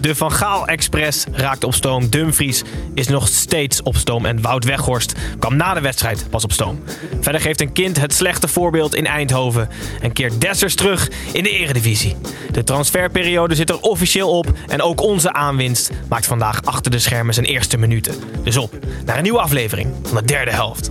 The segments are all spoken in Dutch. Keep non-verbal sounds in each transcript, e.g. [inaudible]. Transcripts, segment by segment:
De Van Gaal Express raakte op stoom. Dumfries is nog steeds op stoom. En Wout Weghorst kwam na de wedstrijd pas op stoom. Verder geeft een kind het slechte voorbeeld in Eindhoven. En keert Dessers terug in de eredivisie. De transferperiode zit er officieel op. En ook onze aanwinst maakt vandaag achter de schermen zijn eerste minuten. Dus op naar een nieuwe aflevering van de derde helft.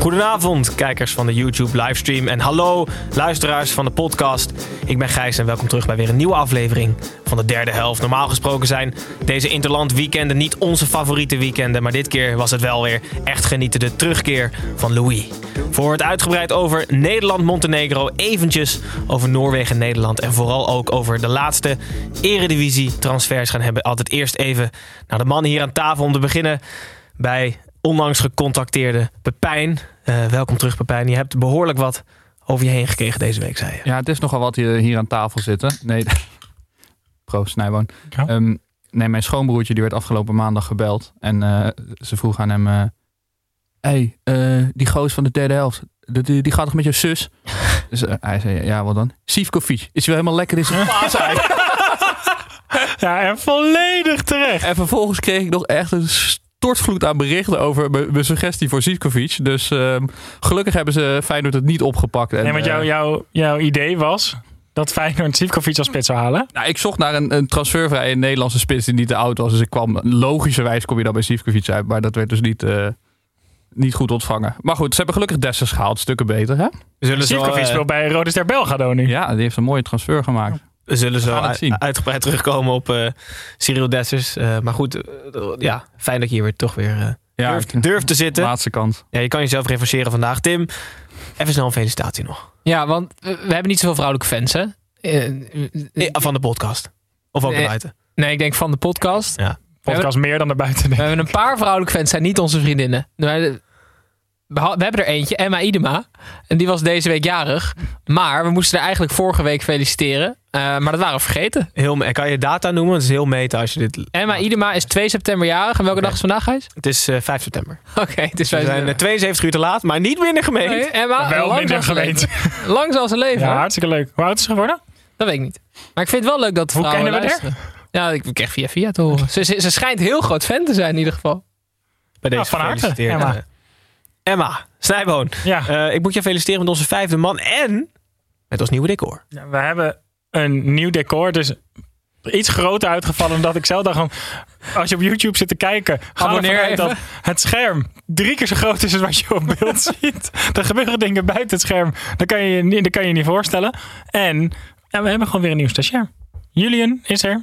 Goedenavond, kijkers van de YouTube livestream. En hallo, luisteraars van de podcast. Ik ben Gijs en welkom terug bij weer een nieuwe aflevering van de derde helft. Normaal gesproken zijn deze Interland weekenden niet onze favoriete weekenden. Maar dit keer was het wel weer echt genieten. De terugkeer van Louis. Voor het uitgebreid over Nederland-Montenegro. Eventjes over Noorwegen-Nederland. En vooral ook over de laatste eredivisie-transfers gaan hebben. Altijd eerst even naar de mannen hier aan tafel om te beginnen bij onlangs gecontacteerde Pepijn. Eh, welkom terug Pepijn. Je hebt behoorlijk wat over je heen gekregen deze week, zei je. Ja, het is nogal wat hier, hier aan tafel zitten. Nee, [laughs] proost Snijboon. Ja. Ehm, nee, mijn schoonbroertje die werd afgelopen maandag gebeld. En eh, ze vroeg aan hem... eh hey, eh, die goos van de derde helft, die, die, gaat toch met je zus? [laughs] dus hij zei, ja, wat dan? Sivkovic. Is hij wel helemaal lekker in zijn [laughs] paasei? Ja, en volledig terecht. en vervolgens kreeg ik nog echt een stortvloed aan berichten over mijn suggestie voor Sivkovic. Dus ehm, gelukkig hebben ze Feyenoord het niet opgepakt. En, Nee, want jouw eh, jouw jouw idee was dat Feyenoord Sivkovic als spits zou halen. Nou, ik zocht naar een, een transfervrije Nederlandse spits die niet te oud was. Dus ik kwam, logischerwijs kom je dan bij Sivkovic uit. Maar dat werd dus niet, eh, niet goed ontvangen. Maar goed, ze hebben gelukkig Dessers gehaald. Stukken beter, hè? We zullen zo, Sivkovic eh, speelt bij Rode Ster Belgrado nu. Ja, die heeft een mooie transfer gemaakt. We zullen zo uitgebreid terugkomen op eh Cyril Dessers. Eh, maar goed, eh, ja, fijn dat je hier weer toch weer eh, Ja, durft, durft te zitten. Laatste kant. Ja, je kan jezelf revancheren vandaag. Tim, even snel een felicitatie nog. Ja, want we hebben niet zoveel vrouwelijke fans, hè? Van de podcast. Of ook Nee. buiten. Nee, ik denk van de podcast. Podcast meer dan daarbuiten. We hebben een paar vrouwelijke fans, zijn niet onze vriendinnen. We we hebben er eentje, Emma Idema. En die was deze week jarig. Maar we moesten er eigenlijk vorige week feliciteren. Eh, maar dat waren we vergeten. Heel, kan je data noemen? Het is heel meta als je dit... Emma Idema is 2 september jarig. En welke dag is vandaag, Gijs? Het is eh, 5 september. [laughs] Oké, het is We zijn eh, 72 uur te laat, maar niet minder gemeend. Nee, Emma, Wel minder gemeend. [laughs] Lang zal ze leven. Ja, hartstikke leuk. Hoe oud is ze geworden? Dat weet ik niet. Maar ik vind het wel leuk dat Hoe vrouwen kennen we haar? Ja, ik kreeg via via te horen. [laughs] Ze, ze, ze schijnt heel groot fan te zijn in ieder geval. Bij deze Ja, van harte. Emma. Eh, Emma, Snijboon. Ja. Eh, ik moet je feliciteren met onze vijfde man en met ons nieuwe decor. Ja, we hebben een nieuw decor. Dus iets groter uitgevallen dan dat ik zelf dacht. Van, als je op YouTube zit te kijken, ga Abonneer dat het scherm drie keer zo groot is als wat je op beeld [laughs] ziet. Er gebeuren dingen buiten het scherm. Dat kan je je niet, dat kan je niet voorstellen. En ja, we hebben gewoon weer een nieuw stagiair. Julian is er.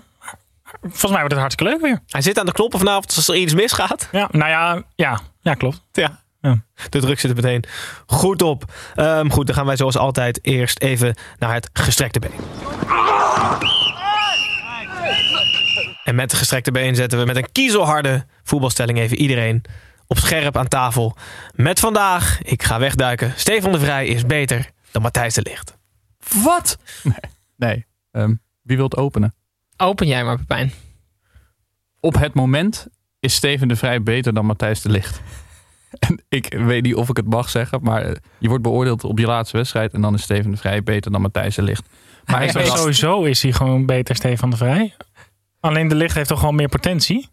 Volgens mij wordt het hartstikke leuk weer. Hij zit aan de knoppen vanavond als er iets misgaat. Ja, nou ja, ja, ja klopt. Ja. Ja. De druk zit er meteen goed op. Ehm, goed, dan gaan wij zoals altijd eerst even naar het gestrekte been. En met het gestrekte been zetten we met een kiezelharde voetbalstelling even iedereen op scherp aan tafel. Met vandaag, ik ga wegduiken, Stefan de Vrij is beter dan Matthijs de Licht. Wat? Nee. nee. Ehm, wie wil het openen? Open jij maar, Pepijn. Op het moment is Steven de Vrij beter dan Matthijs de Licht. En ik weet niet of ik het mag zeggen, maar je wordt beoordeeld op je laatste wedstrijd en dan is Steven de Vrij beter dan Matthijs de Licht. Maar hij is sowieso is hij gewoon beter, Stefan de Vrij. Alleen de licht heeft toch gewoon meer potentie?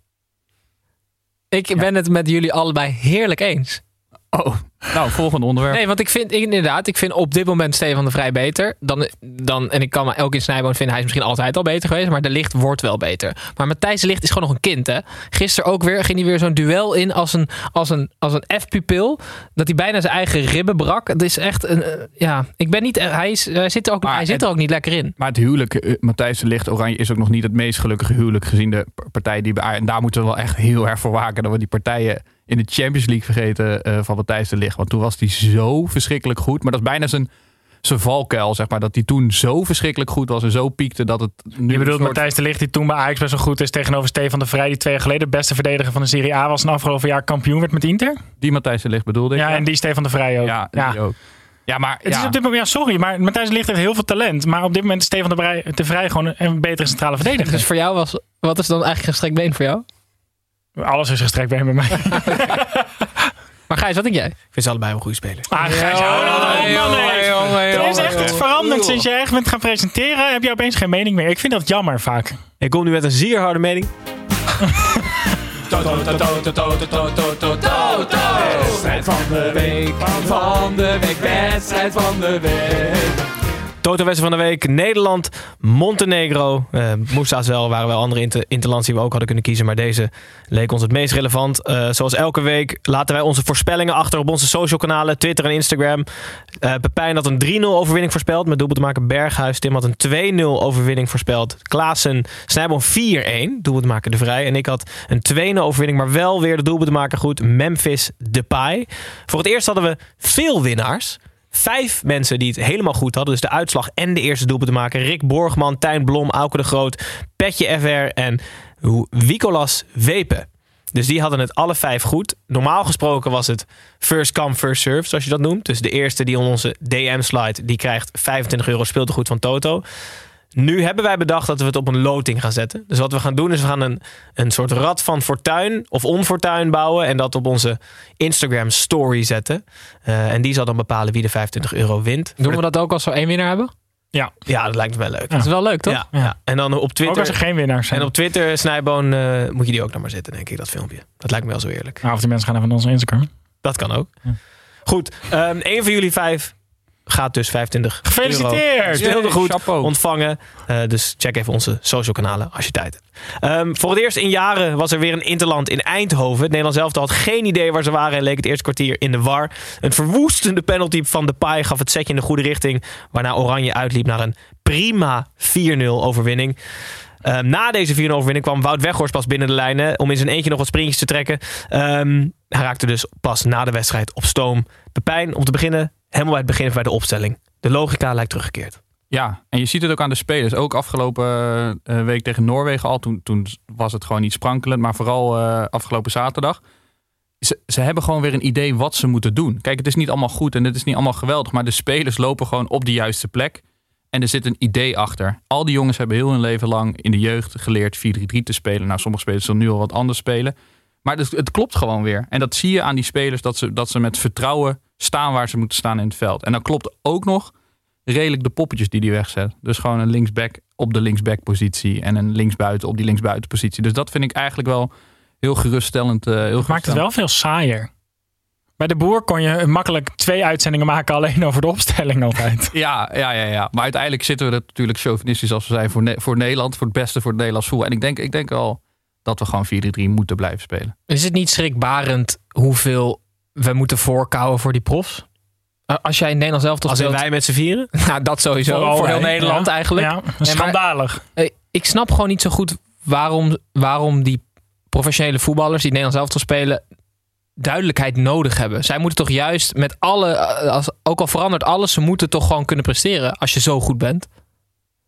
Ik ben het met jullie allebei heerlijk eens. Oh, Nou, volgende onderwerp. Nee, want ik vind inderdaad, ik vind op dit moment Stefan de Vrij beter. Dan, dan, en ik kan me elk in Snijboon vinden, hij is misschien altijd al beter geweest. Maar de licht wordt wel beter. Maar Matthijs de Licht is gewoon nog een kind, hè. Gisteren ook weer, ging hij weer zo'n duel in als een, als een, als een F-pupil. Dat hij bijna zijn eigen ribben brak. Het is echt een, eh, ja, ik ben niet, hij, is, hij zit, er ook, Maar hij zit er ook niet lekker in. Maar het huwelijk, eh, Matthijs de Licht Oranje, is ook nog niet het meest gelukkige huwelijk gezien de p- partijen die En daar moeten we wel echt heel erg voor waken dat we die partijen in de Champions League vergeten eh, van Matthijs de Licht. Want toen was hij zo verschrikkelijk goed. Maar dat is bijna zijn, zijn valkuil, zeg maar. Dat hij toen zo verschrikkelijk goed was en zo piekte dat het nu Je bedoelt soort- Matthijs de Ligt, die toen bij Ajax best wel goed is tegenover Stefan de Vrij, die twee jaar geleden de beste verdediger van de Serie A was en afgelopen jaar kampioen werd met Inter. Die Matthijs de Licht bedoelde ik. Ja, en die Stefan de Vrij ook. Ja, Ja. die ook. Ja, maar Het ja, is op dit moment, ja, sorry, maar Matthijs de Ligt heeft heel veel talent. Maar op dit moment is Stefan de Vrij, de Vrij gewoon een, betere centrale verdediger. Dus voor jou was, wat is dan eigenlijk gestrekt been voor jou? Alles is gestrekt hem bij mij. [laughs] Maar Gijs, wat denk jij? Ik vind ze allebei wel goede spelers. Ah, Gijs, hou nou toch op, man. nee. Er is echt iets veranderd sinds je echt bent gaan presenteren. Heb je opeens geen mening meer. Ik vind dat jammer vaak. Ik kom nu met een zeer harde mening. Wedstrijd van de week, van de week, wedstrijd van de week. Toto wedstrijd van de week. Nederland, Montenegro. Eh moest haast wel, waren wel andere inter interlands die we ook hadden kunnen kiezen. Maar deze leek ons het meest relevant. Eh, zoals elke week laten wij onze voorspellingen achter op onze social kanalen. Twitter en Instagram. Eh Pepijn had een 3-0 overwinning voorspeld. Met doelpunt te maken Berghuis. Tim had een 2-0 overwinning voorspeld. Klaassen, Snijboom 4-1. Doelpunt maken De Vrij. En ik had een 2-0 overwinning. Maar wel weer de doelpunt te maken goed. Memphis Depay. Voor het eerst hadden we veel winnaars. Vijf mensen die het helemaal goed hadden. Dus de uitslag en de eerste doelpunt te maken. Rick Borgman, Tijn Blom, Auke de Groot, Petje FR en Wicolas Wepen. Dus die hadden het alle vijf goed. Normaal gesproken was het first come, first serve, zoals je dat noemt. Dus de eerste die on onze DM slide, die krijgt 25 euro speeltegoed van Toto. Nu hebben wij bedacht dat we het op een loting gaan zetten. Dus wat we gaan doen is we gaan een, een soort rad van fortuin of onfortuin bouwen. En dat op onze Instagram story zetten. Eh, en die zal dan bepalen wie de 25 euro wint. Doen we dat ook als we één winnaar hebben? Ja, Ja, dat lijkt me wel leuk. Dat is wel leuk, toch? Ja, ja. En dan op ook Twitter. als er geen winnaars zijn. En op Twitter, Snijboon, eh, moet je die ook nog maar zetten, denk ik, dat filmpje. Dat lijkt me wel zo eerlijk. Nou, of die mensen gaan even naar onze Instagram. Dat kan ook. Goed, ehm een van jullie vijf gaat dus 25 Gefeliciteerd! Speelde goed chapeau. ontvangen. Eh, dus check even onze social kanalen als je tijd hebt. Ehm, voor het eerst in jaren was er weer een interland in Eindhoven. Het Nederlands elftal had geen idee waar ze waren en leek het eerste kwartier in de war. Een verwoestende penalty van Depay gaf het setje in de goede richting. Waarna Oranje uitliep naar een prima 4-0 overwinning. Ehm, na deze 4-0 overwinning kwam Wout Weghorst pas binnen de lijnen om in zijn eentje nog wat sprintjes te trekken. Ehm, hij raakte dus pas na de wedstrijd op stoom. Pepijn, om te beginnen, helemaal bij het begin bij de opstelling. De logica lijkt teruggekeerd. Ja, en je ziet het ook aan de spelers. Ook afgelopen eh, week tegen Noorwegen al. Toen, toen was het gewoon niet sprankelend. Maar vooral eh, afgelopen zaterdag. Ze, ze hebben gewoon weer een idee wat ze moeten doen. Kijk, het is niet allemaal goed en het is niet allemaal geweldig. Maar de spelers lopen gewoon op de juiste plek. En er zit een idee achter. Al die jongens hebben heel hun leven lang in de jeugd geleerd 4-3-3 te spelen. Nou, sommige spelers zullen nu al wat anders spelen. Maar het, het klopt gewoon weer. En dat zie je aan die spelers dat ze, dat ze met vertrouwen staan waar ze moeten staan in het veld. En dan klopt ook nog redelijk de poppetjes die hij wegzet. Dus gewoon een linksback op de linksback-positie en een linksbuiten op die linksbuiten-positie. Dus dat vind ik eigenlijk wel heel geruststellend. eh, heel Het maakt het wel veel saaier. Bij de boer kon je makkelijk twee uitzendingen maken alleen over de opstelling altijd. [laughs] Ja, ja, ja, ja. Maar uiteindelijk zitten we er natuurlijk chauvinistisch als we zijn voor, Ne- voor Nederland. Voor het beste voor het Nederlands voetbal. En ik denk, ik denk wel dat we gewoon 4-3 moeten blijven spelen. Is het niet schrikbarend hoeveel we moeten voorkouwen voor die profs? Uh, Als jij in Nederland zelf toch Als in speelt... wij met z'n vieren? [laughs] Nou, dat sowieso. Vooral voor heel wij, Nederland ja. eigenlijk. Ja, maar- schandalig. Eh, Ik snap gewoon niet zo goed waarom, waarom die professionele voetballers die Nederlands zelf spelen duidelijkheid nodig hebben. Zij moeten toch juist met alle, eh, als, ook al verandert alles, ze moeten toch gewoon kunnen presteren als je zo goed bent.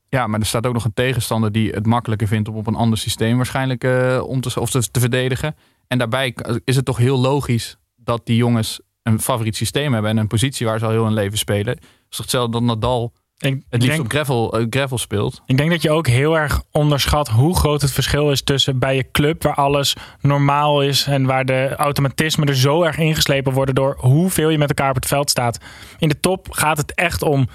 Ja, maar er staat ook nog een tegenstander die het makkelijker vindt om op een ander systeem waarschijnlijk eh, om te, of te, te verdedigen. En daarbij is het toch heel logisch dat die jongens een favoriet systeem hebben en een positie waar ze al heel hun leven spelen. Het is toch hetzelfde dat Nadal Ik, het liefst denk, op gravel, eh, gravel speelt. ik denk dat je ook heel erg onderschat hoe groot het verschil is tussen bij je club waar alles normaal is en waar de automatismen er zo erg ingeslepen worden door hoeveel je met elkaar op het veld staat. In de top gaat het echt om,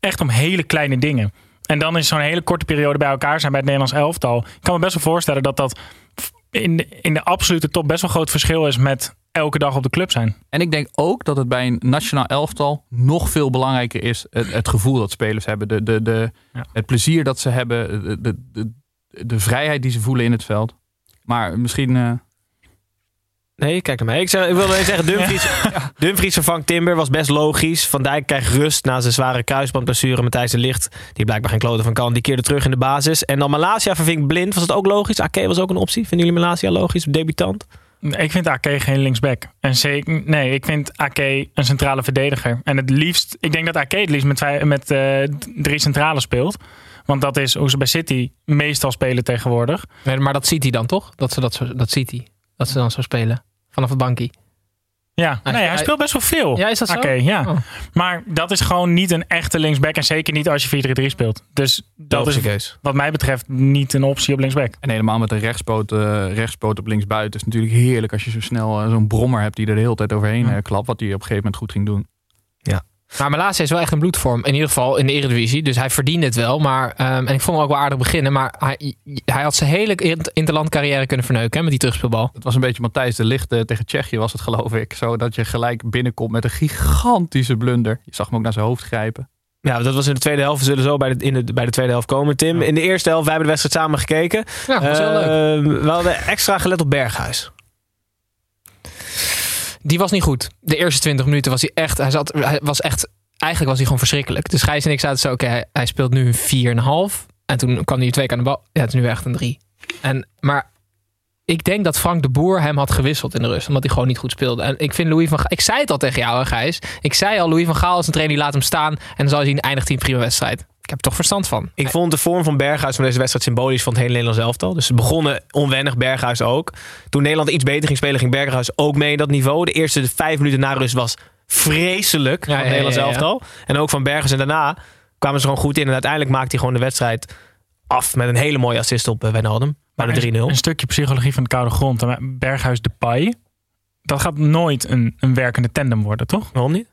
echt om hele kleine dingen. En dan is zo'n hele korte periode bij elkaar zijn bij het Nederlands elftal. Ik kan me best wel voorstellen dat dat in de, in de absolute top best wel groot verschil is met elke dag op de club zijn. En ik denk ook dat het bij een nationaal elftal nog veel belangrijker is. Het, het gevoel dat spelers hebben. De, de, de, Ja. Het plezier dat ze hebben. De, de, de, de vrijheid die ze voelen in het veld. Maar misschien... eh, Nee, kijk naar mij. Ik, zeg, ik wilde even zeggen, [laughs] Dumfries, Dumfries vervangt Timber, was best logisch. Van Dijk krijgt rust na zijn zware kruisbandblessure. Matthijs de Licht, die blijkbaar geen kloten van kan, die keerde terug in de basis. En dan Malasia verving Blind, was het ook logisch? Ake was ook een optie. Vinden jullie Malasia logisch, debutant? Ik vind AK geen linksback. En nee, ik vind AK een centrale verdediger. En het liefst, ik denk dat AK het liefst met, met eh, drie centralen speelt. Want dat is hoe ze bij City meestal spelen tegenwoordig. Maar dat ziet hij dan toch? Dat, ze dat, zo, dat ziet hij. Dat ze dan zo spelen. Vanaf het bankje. Ja, Hij- nee, hij speelt best wel veel. Ja, is dat zo? AK, ja. Oh. Maar dat is gewoon niet een echte linksback. En zeker niet als je 4-3-3 speelt. Dus dat is keus. wat mij betreft niet een optie op linksback. En helemaal met een rechtspoot, eh, rechtspoot op linksbuiten. is natuurlijk heerlijk als je zo snel eh, zo'n brommer hebt die er de hele tijd overheen Ja. eh, klapt. Wat hij op een gegeven moment goed ging doen. Maar Malasia is wel echt een bloedvorm. In ieder geval in de Eredivisie. Dus hij verdient het wel. Maar, ehm, en ik vond hem ook wel aardig beginnen. Maar hij, hij had zijn hele inter- interlandcarrière kunnen verneuken hè, met die terugspeelbal. Het was een beetje Matthijs de Licht eh, tegen Tsjechië was het geloof ik. Zo dat je gelijk binnenkomt met een gigantische blunder. Je zag hem ook naar zijn hoofd grijpen. Ja, dat was in de tweede helft. We zullen zo bij de, in de, bij de tweede helft komen, Tim. In de eerste helft, wij hebben de wedstrijd samen gekeken. Ja, dat was heel leuk. Eh, we hadden extra gelet op Berghuis. Die was niet goed. De eerste 20 minuten was hij echt. Hij, was echt. Eigenlijk was hij gewoon verschrikkelijk. Dus Gijs en ik zaten zo. Oké, hij, hij speelt nu een 4,5. En toen kwam hij twee keer aan de bal. Ja, het is nu echt een 3. En, maar ik denk dat Frank de Boer hem had gewisseld in de rust. Omdat hij gewoon niet goed speelde. En ik vind Louis van Gaal. Ik zei het al tegen jou, hè, Gijs. Ik zei al: Louis van Gaal is een trainer die laat hem staan. En dan zal hij zien, eindigt hij een prima wedstrijd. Ik heb er toch verstand van. Ik vond de vorm van Berghuis van deze wedstrijd symbolisch van het hele Nederlands elftal. Dus ze begonnen onwennig, Berghuis ook. Toen Nederland iets beter ging spelen, ging Berghuis ook mee in dat niveau. De eerste vijf minuten na rust was vreselijk Ja, van het ja, Nederlands ja, elftal. En ook van Berghuis. En daarna kwamen ze gewoon goed in. En uiteindelijk maakte hij gewoon de wedstrijd af met een hele mooie assist op eh, Wijnaldum. Bij Maar de 3-0. Een, stukje psychologie van de koude grond. En Berghuis de Pai. Dat gaat nooit een, een werkende tandem worden, toch? Waarom niet?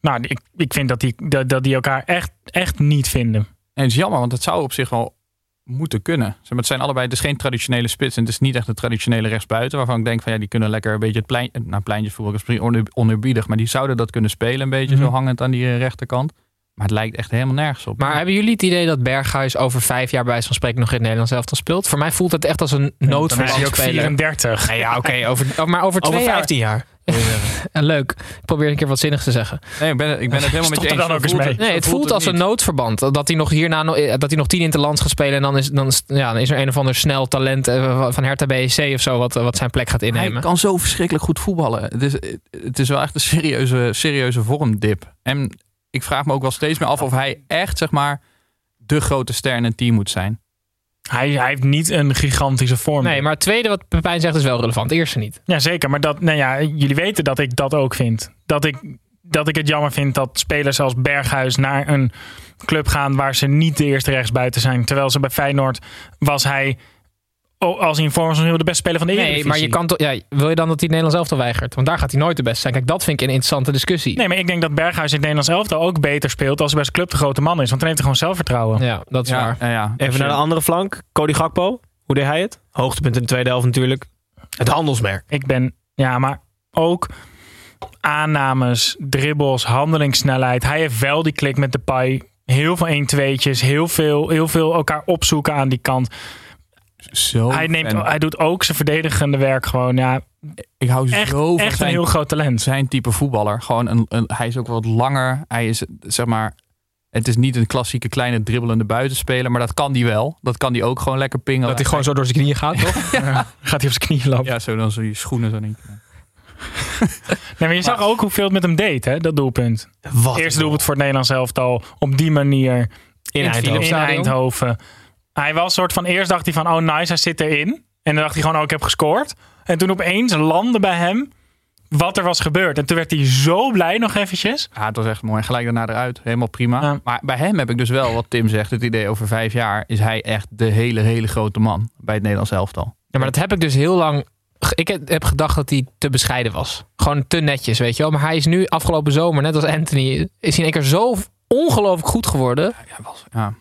Nou, ik, ik vind dat die, dat, dat die elkaar echt, echt niet vinden. En het is jammer, want het zou op zich wel moeten kunnen. Zeg maar, Het zijn allebei, het is geen traditionele spits. En het is niet echt een traditionele rechtsbuiten. Waarvan ik denk van ja, die kunnen lekker een beetje het plein. Nou, pleintjesvoetbal is misschien oneerbiedig. Maar die zouden dat kunnen spelen. Een beetje Mhm. zo hangend aan die rechterkant. Maar het lijkt echt helemaal nergens op. Maar hebben jullie het idee dat Berghuis over vijf jaar bij wijze van spreken nog in het Nederlands elftal speelt? Voor mij voelt het echt als een Dan is hij ook noodverbandspeler. 34. Nee, ja, oké. over, oh, maar over twee Over jaar. 15 jaar. [laughs] En leuk. Ik probeer een keer wat zinnigs te zeggen. nee, ik ben, ik ben het helemaal met je er eens. dan ook eens mee. het- Nee, het voelt voelt als een noodverband. Dat hij nog hierna eh, dat hij nog tien interlands gaat spelen. En dan is, dan, is, ja, dan is er een of ander snel talent eh, van Hertha BSC of zo. Wat, wat zijn plek gaat Hij innemen. kan zo verschrikkelijk goed voetballen. Het is, het is wel echt een serieuze, serieuze vormdip. En ik vraag me ook wel steeds meer af of hij echt, zeg maar, de grote ster in een team moet zijn. Hij, hij heeft niet een gigantische vorm. Nee, maar het tweede wat Pepijn zegt is wel relevant. De eerste niet. Ja, zeker. Maar dat, nou ja, jullie weten dat ik dat ook vind. Dat ik, dat ik het jammer vind dat spelers als Berghuis naar een club gaan waar ze niet de eerste rechtsbuiten zijn. Terwijl ze bij Feyenoord was hij, oh, als hij in vorm was, de beste speler van de Nee, Eredivisie. maar je kan toch, ja, wil je dan dat hij het Nederlands elftal weigert? Want daar gaat hij nooit de beste zijn. Kijk, dat vind ik een interessante discussie. Nee, maar ik denk dat Berghuis in het Nederlands elftal ook beter speelt als hij bij zijn club de grote man is. Want dan heeft hij gewoon zelfvertrouwen. Ja, dat is waar. ja, ja. Even naar de andere flank. Cody Gakpo. Hoe deed hij het? Hoogtepunt in de tweede helft natuurlijk. Het handelsmerk. Ik ben, ja, maar ook aannames, dribbles, handelingssnelheid. Hij heeft wel die klik met de pai. Heel veel 1-2'tjes, heel veel, heel veel elkaar opzoeken aan die kant. Zo Hij, neemt, hij doet ook zijn verdedigende werk gewoon. Ja, ik hou echt, zo van echt een heel groot talent. zijn type voetballer. Gewoon een, een, hij is ook wat langer. Hij is, zeg maar, het is niet een klassieke kleine dribbelende buitenspeler, maar dat kan die wel. Dat kan die ook gewoon lekker pingelen. Dat hij gewoon zo door zijn knieën gaat, toch? [laughs] [laughs] Gaat hij op zijn knieën lopen. Ja, zo dan zo die schoenen zo niet. Nee, maar je zag ook hoeveel het met hem deed, hè, dat doelpunt. Wat Eerste doelpunt voor het Nederlands elftal. Op die manier in. Eindhoven. Hij was soort van, eerst dacht hij van, oh nice, hij zit erin. En dan dacht hij gewoon, oh ik heb gescoord. En toen opeens landde bij hem wat er was gebeurd. En toen werd hij zo blij nog eventjes. Ja, het was echt mooi. Gelijk daarna eruit. Helemaal prima. Ja. Maar bij hem heb ik dus wel, wat Tim zegt, het idee over vijf jaar is hij echt de hele, hele grote man bij het Nederlands elftal. Ja, maar dat heb ik dus heel lang. Ik heb gedacht dat hij te bescheiden was. Gewoon te netjes, weet je wel. Maar hij is nu afgelopen zomer, net als Anthony, is hij in één keer zo ongelooflijk goed geworden. Ja, hij was, ja,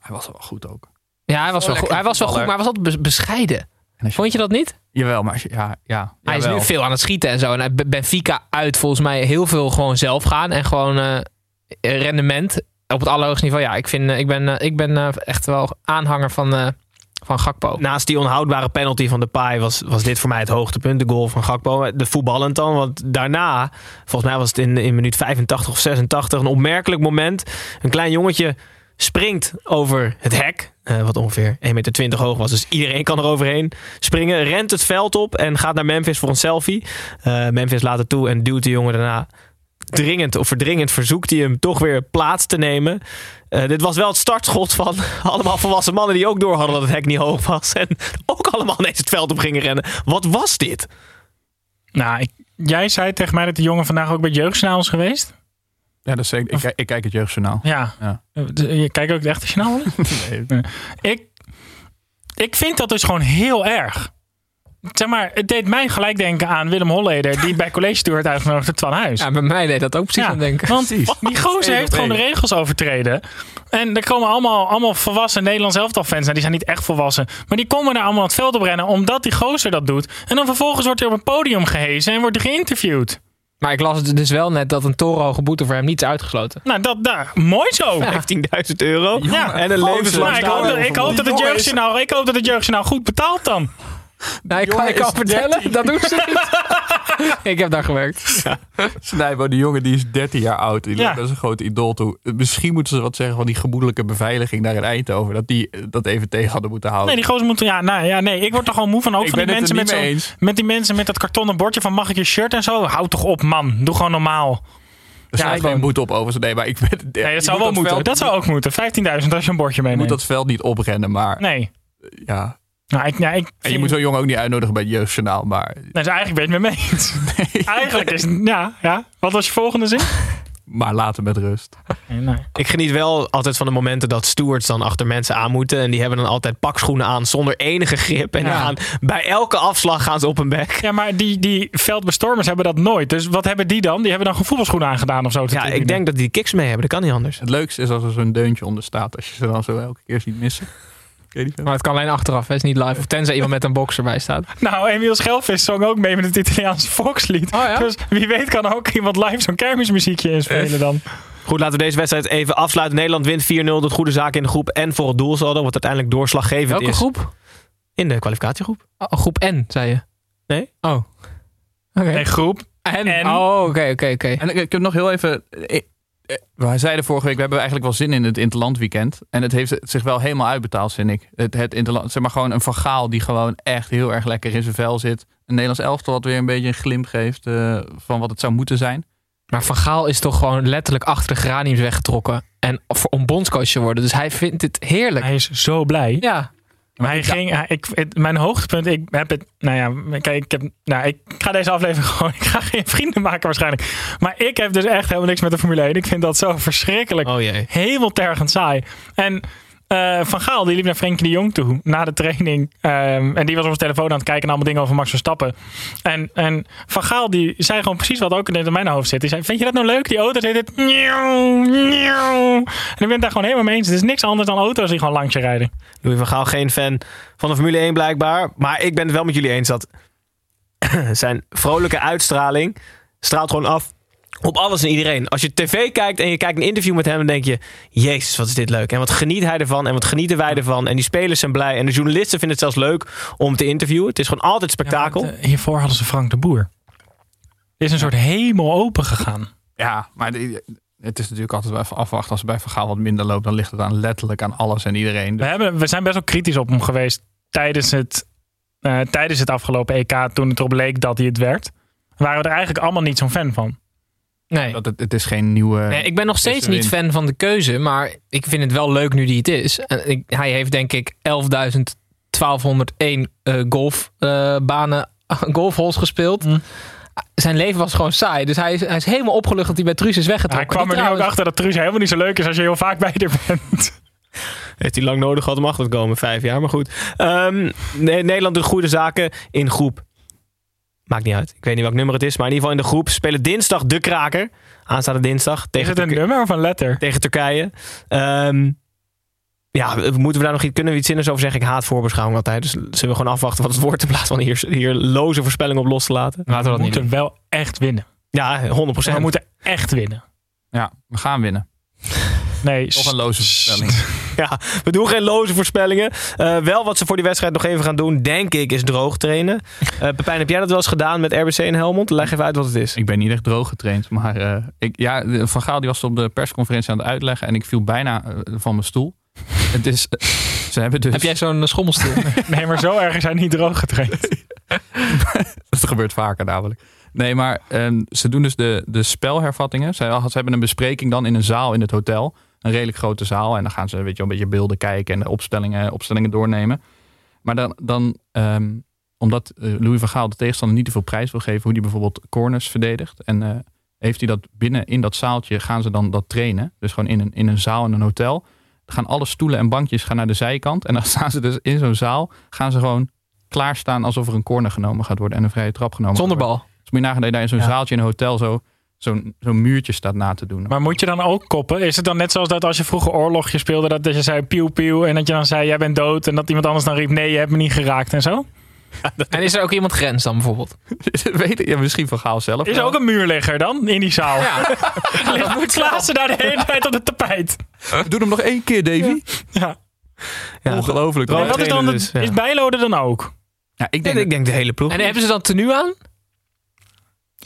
hij was wel goed ook. Ja, hij was, wel, goed, hij was wel goed, maar hij was altijd bes- bescheiden. Vond je dat niet? Jawel, maar je, ja, ja. Hij is nu veel aan het schieten en zo. En hij- Benfica uit volgens mij heel veel gewoon zelf gaan. En gewoon eh, rendement op het allerhoogste niveau. Ja, ik, vind, eh, ik ben, eh, ik ben eh, echt wel aanhanger van, eh, van Gakpo. Naast die onhoudbare penalty van de Pai was, was dit voor mij het hoogtepunt. De goal van Gakpo. De voetballend dan. Want daarna, volgens mij was het in, in minuut 85 of 86, een opmerkelijk moment. Een klein jongetje springt over het hek. eh, wat ongeveer 1,20 meter hoog was. Dus iedereen kan er overheen springen. Rent het veld op en gaat naar Memphis voor een selfie. Eh, Memphis laat het toe en duwt de jongen daarna dringend of verdringend verzoekt hij hem toch weer plaats te nemen. Eh, dit was wel het startschot van [laughs] allemaal volwassen mannen die ook door hadden dat het hek niet hoog was. En ook allemaal ineens het veld op gingen rennen. Wat was dit? Nou, ik, jij zei tegen mij dat die jongen vandaag ook bij jeugdjournaal is geweest. Ja, dat is zeker. Ik, kijk- ik kijk het jeugdjournaal. Ja. Ja. Je kijkt ook het echte journaal? [laughs] Nee. ik, ik vind dat dus gewoon heel erg. Zeg maar, het deed mij gelijk denken aan Willem Holleder... die [laughs] bij College Tour werd uitgenodigd door Twan Huis. Ja, bij mij deed dat ook precies Ja, aan denken. Want die gozer heeft gewoon de regels overtreden. En er komen allemaal, allemaal volwassen Nederlands elftal fans. Nou, die zijn niet echt volwassen. Maar die komen daar allemaal het veld op rennen omdat die gozer dat doet. En dan vervolgens wordt hij op een podium gehezen en wordt hij geïnterviewd. Maar ik las dus wel net dat een torenhoge boete voor hem niet is uitgesloten. Nou, dat, daar, mooi zo. 15.000 euro Ja. en een Maar levenslang ik, hoop dat, ik, hoop dat het jeugdjournaal, ik hoop dat het jeugdjournaal goed betaalt dan. Nou, ik kan, jongen ik kan is vertellen, dat doen ze niet. [laughs] [laughs] ik heb daar gewerkt. Snijbo, die jongen die is 13 jaar oud. Die Ja. als een groot idool toe. Misschien moeten ze wat zeggen van die gemoedelijke beveiliging daar in Eindhoven. Dat die dat even tegen hadden moeten houden. Nee, die gozer moeten... Ja, nou, ja, nee, ik word er gewoon moe van. Ook Ik van die er mensen met, met die mensen met dat kartonnen bordje van mag ik je shirt en zo. Houd toch op, man. Doe gewoon normaal. er staat ik geen boete op overigens. Nee, maar ik ben... Nee, je dat zou moet wel moeten. veld- Dat zou ook moeten. 15.000 als je een bordje Je meeneemt. moet dat veld niet oprennen, maar Nee. ja. Nou, ik, ik En je moet zo'n jongen ook niet uitnodigen bij het jeugdjournaal, maar... Nou, dus eigenlijk ben je het met me eens. [laughs] Eigenlijk is het... Ja, ja. Wat was je volgende zin? Maar laten met rust. Nee, nee. Ik geniet wel altijd van de momenten dat stewards dan achter mensen aan moeten. En die hebben dan altijd pakschoenen aan zonder enige grip. En Ja. gaan, bij elke afslag gaan ze op een bek. Ja, maar die, die veldbestormers hebben dat nooit. Dus wat hebben die dan? Die hebben dan gewoon voetbalschoenen aangedaan of zo. Ja, ik denk dat die kicks mee hebben. Dat kan niet anders. Het leukste is als er zo'n deuntje onder staat. Als je ze dan zo elke keer ziet missen. Maar het kan alleen achteraf, hè. het is niet live. Of tenzij iemand met een box erbij staat. [laughs] Nou, Emiel Schelvis zong ook mee met het Italiaanse volkslied. Oh ja? Dus wie weet kan ook iemand live zo'n kermismuziekje inspelen dan. Goed, laten we deze wedstrijd even afsluiten. Nederland wint 4-0. Doet goede zaken in de groep. En voor het doelsaldo, wat uiteindelijk doorslaggevend Welke is. groep? In de kwalificatiegroep. Oh, groep N, zei je. Nee. Oh. Oké. Nee, groep. En? En? Oh, oké, oké, oké. En ik, ik heb nog heel even. Eh, eh, We zeiden vorige week, we hebben eigenlijk wel zin in het Interlandweekend. En het heeft zich wel helemaal uitbetaald, vind ik. Het, het Interland, zeg maar gewoon een vergaal die gewoon echt heel erg lekker in zijn vel zit. Een Nederlands elftal wat weer een beetje een glimp geeft eh, van wat het zou moeten zijn. Maar Van Gaal is toch gewoon letterlijk achter de geraniums weggetrokken. En voor, om bondscoach te worden. Dus hij vindt het heerlijk. Hij is zo blij. Ja. Maar hij ging, ik, mijn hoogtepunt, ik heb het, nou ja, kijk, ik, heb, nou, ik ga deze aflevering [laughs] gewoon, ik ga geen vrienden maken waarschijnlijk. Maar ik heb dus echt helemaal niks met de Formule 1. Ik vind dat zo verschrikkelijk, Oh jee. hemeltergend saai. En eh, Van Gaal, die liep naar Frenkie de Jong toe na de training. Ehm, en die was op zijn telefoon aan het kijken naar allemaal dingen over Max Verstappen. En, en Van Gaal, die zei gewoon precies wat ook in mijn hoofd zit. Die zei, vind je dat nou leuk? Die het... nieuw, nieuw. En ik ben het daar gewoon helemaal mee eens. Het is niks anders dan auto's die gewoon langs je rijden. Louis van Gaal geen fan van de Formule 1 blijkbaar. Maar ik ben het wel met jullie eens dat [clears throat] zijn vrolijke uitstraling straalt gewoon af op alles en iedereen. Als je tv kijkt en je kijkt een interview met hem, dan denk je: Jezus, wat is dit leuk. En wat geniet hij ervan en wat genieten wij ervan. En die spelers zijn blij. En de journalisten vinden het zelfs leuk om te interviewen. Het is gewoon altijd spektakel. Ja, maar het, eh, hiervoor hadden ze Frank de Boer. Er is een soort hemel open gegaan. Ja, maar het is natuurlijk altijd wel even afwachten. Als het bij Vergaal wat minder loopt, dan ligt het aan letterlijk aan alles en iedereen. We, hebben, we zijn best wel kritisch op hem geweest tijdens het, eh, tijdens het afgelopen EK. Toen het erop leek dat hij het werd. Waren we er eigenlijk allemaal niet zo'n fan van. Nee. Dat het, het is geen nieuwe... Nee, ik ben nog steeds niet fan van de keuze, maar ik vind het wel leuk nu die het is. En ik, hij heeft denk ik 11.1201 eh golfbanen, [laughs] golfholes gespeeld. Mm. Zijn leven was gewoon saai, dus hij is, hij is helemaal opgelucht dat hij bij Truus is Hij weggetrokken. kwam er nu ook achter dat Truus helemaal niet zo leuk is als je heel vaak bij er bent. Heeft hij lang nodig gehad om achter te komen, vijf jaar. Maar goed. Ehm, Nederland doet goede zaken in groep. Maakt niet uit. Ik weet niet welk nummer het is. Maar in ieder geval in de groep spelen dinsdag de kraker. Aanstaande dinsdag Is tegen, het een Turk- nummer of een letter? tegen Turkije. Ehm, ja, we- moeten we daar nog iets, kunnen we iets zinnigs over zeggen? Ik haat voorbeschouwing altijd. Dus zullen we gewoon afwachten wat het wordt in plaats van hier, hier loze voorspellingen op los te laten? Laten we We dat niet moeten doen. wel echt winnen. Ja, 100% We moeten echt winnen. Ja, we gaan winnen. Nee, Toch een loze voorspelling. [laughs] Ja, we doen geen loze voorspellingen. Eh, wel wat ze voor die wedstrijd nog even gaan doen, denk ik, is droog trainen. [laughs] Eh Pepijn, heb jij dat wel eens gedaan met RBC in Helmond? Leg even uit wat het is. Ik ben niet echt droog getraind. Maar eh, ik, ja, Van Gaal die was op de persconferentie aan het uitleggen. En ik viel bijna van mijn stoel. [laughs] Het is, ze hebben dus... Heb jij zo'n schommelstoel? nee, maar zo erg zijn niet droog getraind. Dat gebeurt vaker namelijk. Nee, maar ehm, ze doen dus de, de spelhervattingen. Ze, ze hebben een bespreking dan in een zaal in het hotel. Een redelijk grote zaal. En dan gaan ze weet je, een beetje beelden kijken en de opstellingen, opstellingen doornemen. Maar dan, dan ehm, omdat eh, Louis van Gaal de tegenstander niet te veel prijs wil geven, hoe hij bijvoorbeeld corners verdedigt. En eh, heeft hij dat binnen in dat zaaltje, gaan ze dan dat trainen. Dus gewoon in een, in een zaal in een hotel. Dan gaan alle stoelen en bankjes gaan naar de zijkant. En dan [laughs] staan ze dus in zo'n zaal, gaan ze gewoon klaarstaan alsof er een corner genomen gaat worden en een vrije trap genomen Zonder bal. Dus moet je nagaan dat je daar in zo'n Ja. zaaltje in een hotel zo, zo'n zo'n muurtje staat na te doen. Maar moet je dan ook koppen? Is het dan net zoals dat als je vroeger oorlogje speelde, dat, dat je zei pieuw pieuw en dat je dan zei jij bent dood en dat iemand anders dan riep nee je hebt me niet geraakt en zo? [laughs] En is er ook iemand grens dan bijvoorbeeld? [laughs] Weet ik, ja, misschien van Gaal zelf. Is er wel. ook een muurligger dan in die zaal? Ja. [laughs] Ligt Klaassen daar de hele tijd op het tapijt? Doe hem nog één keer, Davy. Ja. Ja, Ongelooflijk. wat is dan trainen dus, ja. is Bijlode dan ook? Ja, ik denk, ik denk de hele ploeg. En hebben ze dan tenue aan?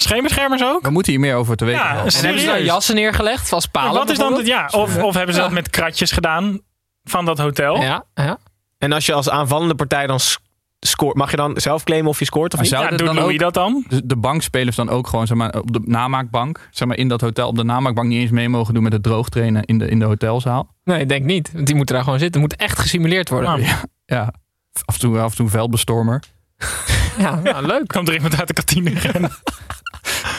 Scheenbeschermers ook? we moeten hier meer over te weten. Ja, En hebben ze dan Serieus? jassen neergelegd, vast palen wat is dan het, ja, of, of hebben ze dat met kratjes gedaan van dat hotel? Ja, ja. En als je als aanvallende partij dan scoort, mag je dan zelf claimen of je scoort of niet? zou Ja, doet dan ook- dat dan? De bankspelers dan ook gewoon zeg maar, op de namaakbank, zeg maar, in dat hotel, op de namaakbank niet eens mee mogen doen met het droogtrainen in de, in de hotelzaal. Nee, ik denk niet. Want die moeten daar gewoon zitten. Het moet echt gesimuleerd worden. Nou, Ja, af en toe, af en toe veldbestormer. Ja, nou, leuk. Komt er iemand uit de kantine rennen? [laughs]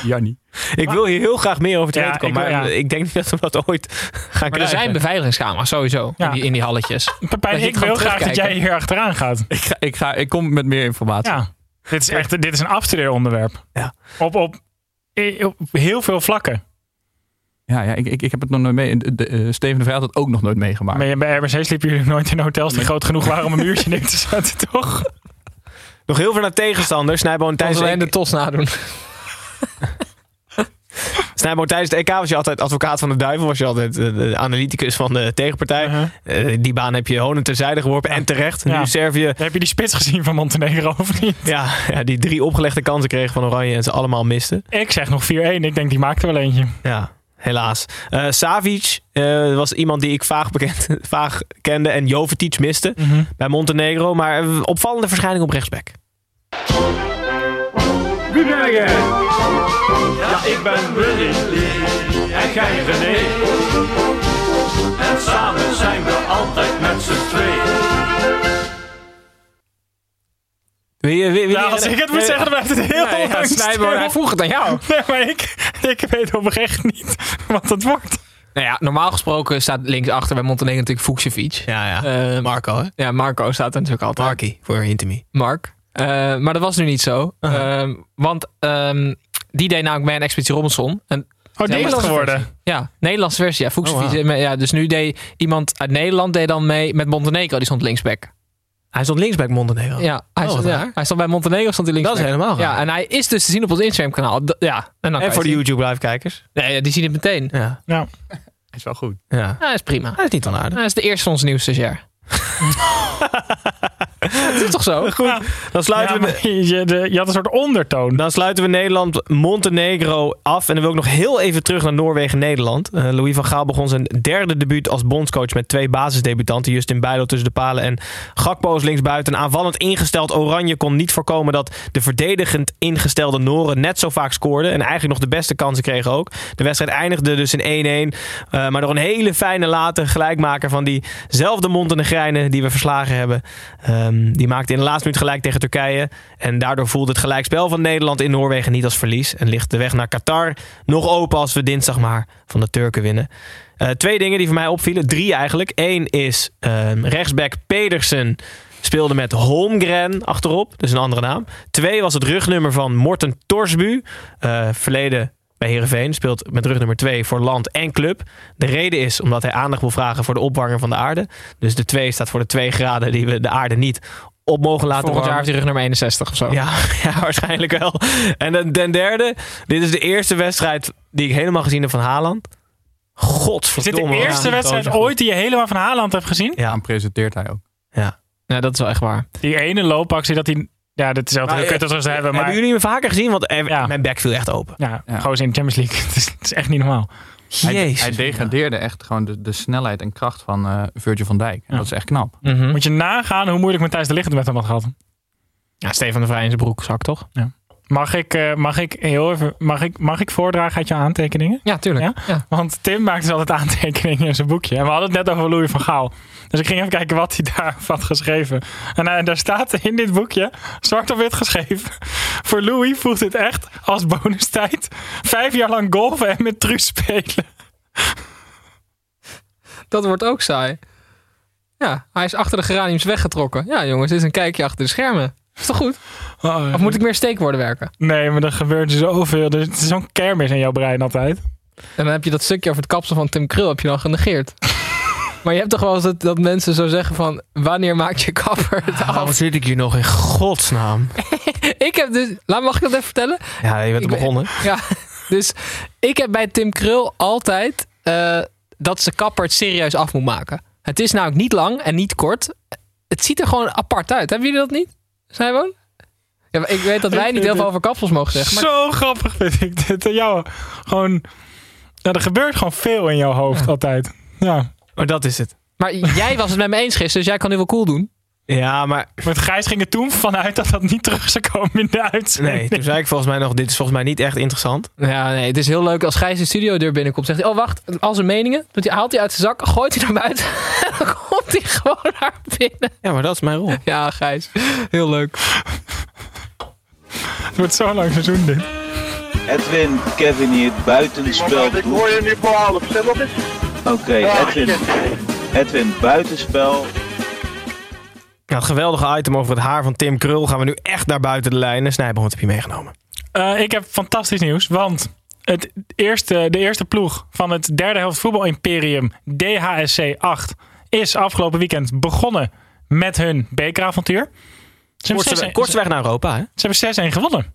Jannie. Ik wil hier heel graag meer over te Ja, weten komen, ik maar ja. ik denk niet dat we dat ooit gaan Maar er krijgen. zijn beveiligingscamera's sowieso Ja. in, die, in die halletjes. Pepijn, ik wil graag dat jij hier achteraan gaat. Ik, ga, ik, ga, ik kom met meer informatie. Ja, dit is echt dit is een afstudeeronderwerp. Ja. Op, op, op heel veel vlakken. Ja, ja ik, ik, ik heb het nog nooit mee. De, de, eh, Steven de Vrij had het ook nog nooit meegemaakt. Maar bij RBC sliepen jullie nooit in hotels die groot genoeg waren om een muurtje [laughs] neer te zetten, toch? [laughs] Nog heel veel naar tegenstanders. Snijboon tijdens, alleen de tos nadoen. [laughs] Snijboon tijdens de EK was je altijd advocaat van de duivel. Was je altijd eh, de analyticus van de tegenpartij. Uh-huh. Eh, die baan heb je honen terzijde geworpen. En terecht. Ja. Nu Servië Heb je die spits gezien van Montenegro [laughs] of niet? ja, ja, die drie opgelegde kansen kreeg van Oranje. En ze allemaal misten. Ik zeg nog 4-1. Ik denk die maakte wel eentje. Ja, helaas. Eh Savic was iemand die ik vaag, bekend, [laughs] vaag kende. En Jovetic miste bij Montenegro. Maar opvallende verschijning op rechtsback. Wie ben jij? Ja, ik ben Willy Lee en jij René. En samen zijn we altijd met z'n tweeën. Wil je, wil, wil Ja, je- als ik het moet zeggen, dan blijft het heel Nee, ja, lang Snijboon, stil. hij vroeg het aan jou. [laughs] Nee, maar ik, ik weet oprecht niet wat het wordt. Nou ja, normaal gesproken staat linksachter bij Montenegro natuurlijk Vukcevic. Ja, ja. Eh, Marco, hè? ja, Marco staat er natuurlijk altijd. Marky, voor Intimi. Mark. Eh, maar dat was nu niet zo. Ehm, want ehm, die deed namelijk bij een Expeditie Robinson. En Oh, Nederlandse geworden. versie. Ja, Nederlandse versie. Ja. Oh, ja, dus nu deed iemand uit Nederland deed dan mee met Montenegro. Die stond linksback. Hij stond linksback Montenegro. Ja, hij, Oh, stond, ja, hij stond bij Montenegro stond hij Dat linksback. is helemaal raar. Ja, en hij is dus te zien op ons Instagram kanaal. D- Ja, en, dan En voor de. YouTube live kijkers. Nee, die zien het meteen. Ja. Ja. Is wel goed. ja. Ja, dat is prima. Hij is niet onaardig. Hij is de eerste van ons nieuwe stagiair. [laughs] Het is toch zo? Goed, dan sluiten, Ja, we, [laughs] je, de, je had een soort ondertoon. dan sluiten we Nederland-Montenegro af. En dan wil ik nog heel even terug naar Noorwegen-Nederland. Eh, Louis van Gaal begon zijn derde debuut als bondscoach met twee basisdebutanten. Justin Bijlo tussen de palen en Gakpo als linksbuiten. Aanvallend ingesteld Oranje kon niet voorkomen dat de verdedigend ingestelde Noren net zo vaak scoorden. En eigenlijk nog de beste kansen kregen ook. De wedstrijd eindigde dus in 1-1. Eh, maar door een hele fijne late gelijkmaker van diezelfde Die we verslagen hebben. Ehm, die maakte in de laatste minuut gelijk tegen Turkije. En daardoor voelde het gelijkspel van Nederland in Noorwegen niet als verlies. En ligt de weg naar Qatar nog open als we dinsdag maar van de Turken winnen. Eh, twee dingen die voor mij opvielen. Drie eigenlijk. Eén is ehm, rechtsback Pedersen speelde met Holmgren achterop. Dus een andere naam. Twee was het rugnummer van Morten Torsbu. eh, verleden bij Heerenveen. Speelt met rug nummer 2 voor land en club. De reden is omdat hij aandacht wil vragen voor de opwarming van de aarde. Dus de 2 staat voor de 2 graden die we de aarde niet op mogen laten Volgend jaar heeft hij rug nummer 61 of zo. Ja, [laughs] ja, waarschijnlijk wel. En dan ten derde, dit is de eerste wedstrijd die ik helemaal gezien heb van Haaland. Is dit Godverdomme. de eerste Ja, wedstrijd ooit die je helemaal van Haaland hebt gezien? Ja. Dan presenteert hij ook. Ja. Ja, dat is wel echt waar. Die ene loopactie dat hij... Ja, dat is altijd kut eh, dat we ze hebben, maar... Hebben jullie hem vaker gezien? Want eh, Ja. mijn bek viel echt open. Ja, Ja. gewoon in de Champions League. [laughs] het, is, het is echt niet normaal. Hij, Jezus. hij degradeerde echt gewoon de, de snelheid en kracht van eh Virgil van Dijk. En Ja. Dat is echt knap. Mhm. Moet je nagaan hoe moeilijk Matthijs de Ligt het met hem had gehad. Ja, Stefan de Vrij in zijn broekzak, toch? Mag ik, eh, mag ik heel even... Mag ik, mag ik voordragen uit je aantekeningen? Ja, tuurlijk. Ja? Ja? Want Tim maakt dus altijd aantekeningen in zijn boekje. En we hadden het net over Louis van Gaal. Dus ik ging even kijken wat hij [laughs] daar had geschreven. En eh, daar staat in dit boekje, zwart op wit geschreven. [laughs] Voor Louis voelt het echt als bonustijd. Vijf jaar lang golfen en met Truus spelen. [laughs] Dat wordt ook saai. Ja, hij is achter de geraniums weggetrokken. Ja, jongens, dit is een kijkje achter de schermen. Is toch goed? [laughs] Oh, Of moet ik meer steekwoorden werken? Nee, maar er gebeurt zoveel. Er is zo'n kermis in jouw brein altijd. En dan heb je dat stukje over het kapsel van Tim Krul heb je dan genegeerd. [laughs] maar je hebt toch wel eens dat, dat mensen zo zeggen van... Wanneer maakt je kapper het Waarom af? zit ik hier nog in godsnaam? [laughs] ik heb dus... Laat, mag ik dat even vertellen? Ja, je bent Ik begonnen. Ja, dus ik heb bij Tim Krul altijd eh, dat ze kapper het serieus af moet maken. Het is namelijk niet lang en niet kort. Het ziet er gewoon apart uit. Hebben jullie dat niet? Snijboon? Ja, ik weet dat wij niet heel veel over kapsels mogen zeggen. Maar Zo grappig vind ik dit. Jou, gewoon... Nou, er gebeurt gewoon veel in jouw hoofd altijd. Ja. Maar dat is het. Maar jij was het met me eens gisteren, dus jij kan nu wel cool doen. Ja, maar Met Gijs ging er toen vanuit dat dat niet terug zou komen in de uitzending. nee, toen zei ik volgens mij nog, dit is volgens mij niet echt interessant. Ja, nee, het is heel leuk als Gijs de studiodeur binnenkomt. Zegt hij, oh wacht, al zijn meningen. Doet hij, haalt hij uit zijn zak, gooit hij naar buiten. [laughs] en dan komt hij gewoon naar binnen. Ja, maar dat is mijn rol. Ja, Gijs. Heel leuk. [laughs] Het wordt zo'n lang seizoen dit. Edwin, Kevin hier, buitenspel. Ik hoor je nu voor half, zeg wat is Oké, Edwin. Edwin, buitenspel. Ja, het geweldige item over het haar van Tim Krul gaan we nu echt naar buiten de lijnen. Snijboom, wat heb je meegenomen? Eh, ik heb fantastisch nieuws, want het eerste, de eerste ploeg van het derde helft voetbal imperium DHSC 8 is afgelopen weekend begonnen met hun bekeravontuur. Kortste, 6-1 kortste weg naar Europa, hè? Ze hebben 6-1 gewonnen.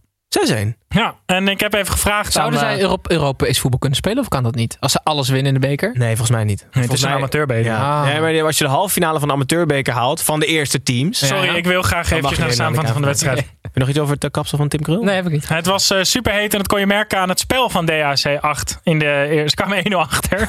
6-1. Ja, en ik heb even gevraagd Zouden aan... zij eh, Europe, Europees voetbal kunnen spelen of kan dat niet? Als ze alles winnen in de beker? Nee, volgens mij niet. nee, het volgens is een mij- amateurbeker. Ja. Ah. Nee, maar als je de halve finale van de amateurbeker haalt van de eerste teams. Sorry, Ja. ik wil graag even naar de samenvatting van de wedstrijd. [laughs] Heb je nog iets over het eh, kapsel van Tim Krul? Nee, heb ik niet. Het was eh, superheet en dat kon je merken aan het spel van DHC 8. In de eerste ze kwamen 1-0 achter. [laughs]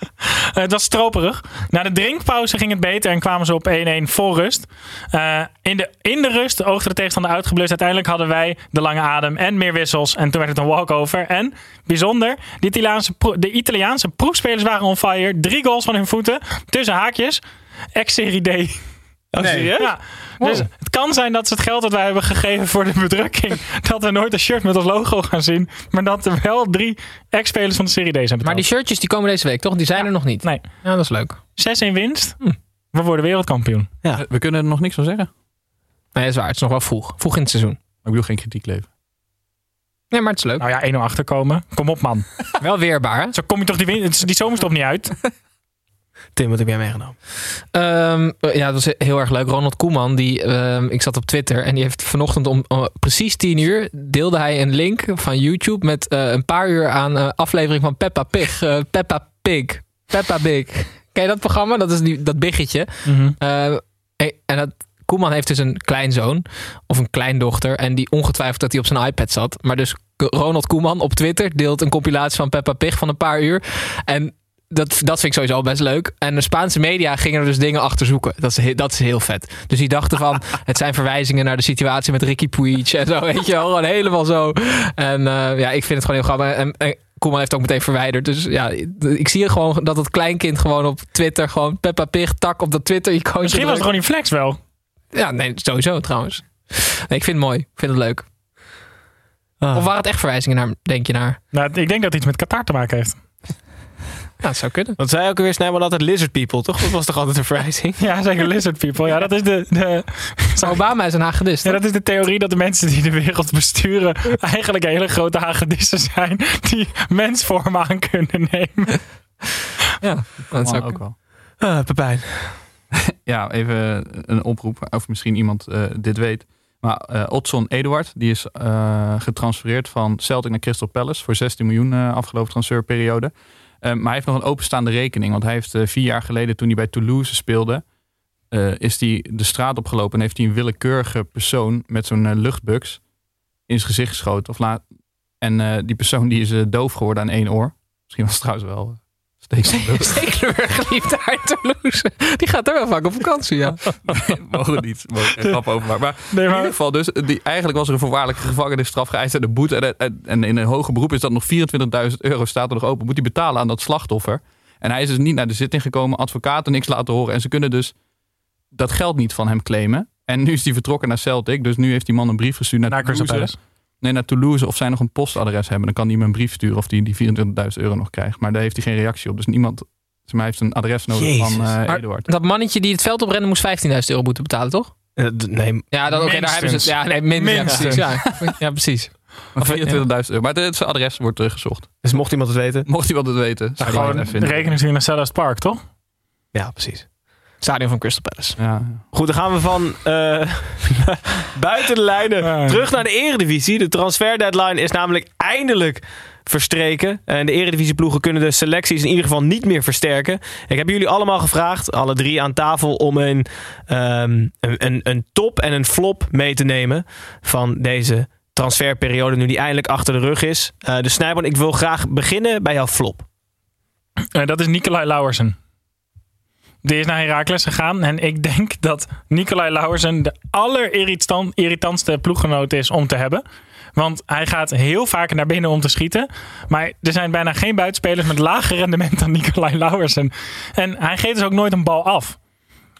[laughs] Eh, het was stroperig. Na de drinkpauze ging het beter en kwamen ze op 1-1 vol rust. Eh, in, de, in de rust oogde de tegenstander uitgeblust. Uiteindelijk hadden wij de lange adem en meer wissels. En toen werd het een walkover. En bijzonder, de Italiaanse, pro- de Italiaanse proefspelers waren on fire. Drie goals van hun voeten. Tussen haakjes. Ex-Serie D. Oh, serieus? Ja. Dus kan zijn dat ze het geld dat wij hebben gegeven voor de bedrukking, [laughs] dat we nooit een shirt met ons logo gaan zien, maar dat er wel drie ex-spelers van de Serie D zijn betaald. Maar die shirtjes die komen deze week, toch? Die zijn er nog niet. Nee. Ja, dat is leuk. 6-1 winst. Hm. We worden wereldkampioen. Ja. We kunnen er nog niks van zeggen. Nee, dat is waar. Het is nog wel vroeg. Vroeg in het seizoen. Maar ik bedoel geen kritiek leveren. Nee, maar het is leuk. Nou ja, 1-0 achterkomen. Kom op man. [laughs] Wel weerbaar, hè? Zo kom je toch die, win- die zomerstop niet uit? [laughs] Tim, wat heb jij meegenomen? Ehm, ja, dat was heel erg leuk. Ronald Koeman, die, ehm, ik zat op Twitter en die heeft vanochtend om om precies 10 uur deelde hij een link van YouTube met eh, een paar uur aan eh, aflevering van Peppa Pig. Eh, Peppa Pig. Peppa Pig. [laughs] Ken je dat programma? Dat is die, dat biggetje. Eh, en dat, Koeman heeft dus een kleinzoon of een kleindochter en die ongetwijfeld dat hij op zijn iPad zat. Maar dus Ronald Koeman op Twitter deelt een compilatie van Peppa Pig van een paar uur. En dat, dat vind ik sowieso best leuk. En de Spaanse media gingen er dus dingen achter zoeken. Dat is, dat is heel vet. Dus die dachten van, [laughs] het zijn verwijzingen naar de situatie met Ricky Puig en zo, [laughs] weet je wel. Gewoon helemaal zo. En eh, ja, ik vind het gewoon heel grappig. En, en Koeman heeft het ook meteen verwijderd. Dus ja, ik zie gewoon dat het kleinkind gewoon op Twitter gewoon Peppa Pig tak op dat Twitter icoontje Misschien was het gewoon in flex wel. Ja, nee, sowieso trouwens. Nee, ik vind het mooi. Ik vind het leuk. Ah. Of waren het echt verwijzingen naar, denk je naar? Nou, ik denk dat het iets met Qatar te maken heeft. Ja, dat zou kunnen. Want zij ook weer snijden altijd lizard people, toch? Dat was toch altijd een verwijzing? [laughs] Ja, zeker lizard people. Ja, dat is de, de, Obama is een hagedist. ja, dat is de theorie dat de mensen die de wereld besturen eigenlijk hele grote hagedissen zijn die mensvorm aan kunnen nemen. [laughs] Ja, dat zou ook wel. Ah, Pepijn. [laughs] Ja, even een oproep. Of misschien iemand eh, dit weet. Maar eh Otson Eduard, die is eh, getransfereerd van Celtic naar Crystal Palace voor 16 miljoen afgelopen transferperiode. Eh, maar hij heeft nog een openstaande rekening. Want hij heeft eh, vier jaar geleden, toen hij bij Toulouse speelde, eh, is hij de straat opgelopen en heeft hij een willekeurige persoon met zo'n eh, luchtbugs in zijn gezicht geschoten. Of laat, en die persoon die is doof geworden aan één oor. Misschien was het trouwens wel Stekelenburg [laughs] lief daar in Toulouse. Die gaat er wel vaak op vakantie, ja. [laughs] mogen niet. Mogen geen grap over maken. Maar, Nee, in maar- ieder geval, dus, die, eigenlijk was er een voorwaardelijke gevangenisstraf geëist en de boete. En, en, en in een hoger beroep is dat nog 24.000 euro staat er nog open. Moet hij betalen aan dat slachtoffer. En hij is dus niet naar de zitting gekomen, advocaten niks laten horen. En ze kunnen dus dat geld niet van hem claimen. En nu is hij vertrokken naar Celtic. Dus nu heeft die man een brief gestuurd naar, Naar Toulouse. Nee, naar Toulouse. Of zij nog een postadres hebben. Dan kan hij hem een brief sturen of hij die 24.000 euro nog krijgt. Maar daar heeft hij geen reactie op. Dus niemand... Maar hij heeft een adres nodig Jezus. van eh Maar Eduard. dat mannetje die het veld oprende moest 15.000 euro moeten betalen, toch? Eh, nee, Ja, dan, oké, daar hebben ze het. Ja, nee, minstens. Minstens. Ja, precies. Ja, ja precies. [laughs] Maar 24.000 euro. Maar het zijn adres wordt teruggezocht. dus mocht iemand het weten. Mocht iemand het weten. zou hij Gewoon vinden. rekening sturen naar Sellers Park, toch? Ja, precies. Stadion van Crystal Palace. Ja. Goed, dan gaan we van eh, [laughs] buiten de lijnen Ja. terug naar de eredivisie. De transfer deadline is namelijk eindelijk verstreken. En de eredivisieploegen kunnen de selecties in ieder geval niet meer versterken. Ik heb jullie allemaal gevraagd, alle drie aan tafel, om een, ehm, een, een, top en een flop mee te nemen van deze transferperiode nu die eindelijk achter de rug is. Eh dus Snijboon, ik wil graag beginnen bij jouw flop. Eh, dat is Nicolai Lauwersen. Die is naar Herakles gegaan. En ik denk dat Nicolai Lauwersen de allerirritantste ploeggenoot is om te hebben. Want hij gaat heel vaak naar binnen om te schieten. Maar er zijn bijna geen buitenspelers met lager rendement dan Nicolai Lauwersen. En hij geeft dus ook nooit een bal af.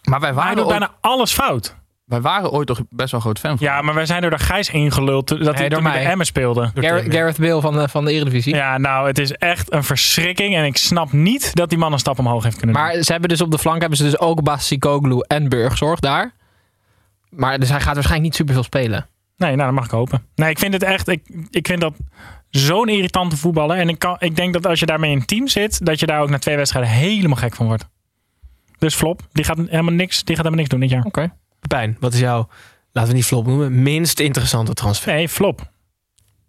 Maar wij Maar hij waren, doet bijna alles fout. Wij waren ooit toch best wel groot fan van. Ja, maar wij zijn door de Gijs ingululd dat hij door mij. bij Emmen speelde. Gareth, Gareth Bale van de, van de Eredivisie. Ja, nou, het is echt een verschrikking. En ik snap niet dat die man een stap omhoog heeft kunnen doen. Maar ze hebben dus op de flank hebben ze dus ook Basikoglu en Burgzorg daar. Maar dus hij gaat waarschijnlijk niet superveel spelen. Nee, nou, dat mag ik hopen. Nee, ik vind het echt. Ik, ik vind dat zo'n irritante voetballer. En ik, kan, ik denk dat als je daarmee in een team zit, dat je daar ook na twee wedstrijden helemaal gek van wordt. Dus Flop, die gaat helemaal niks, die gaat helemaal niks doen dit jaar. Oké. Pepijn, wat is jouw, laten we niet flop noemen, minst interessante transfer? Nee, Flop.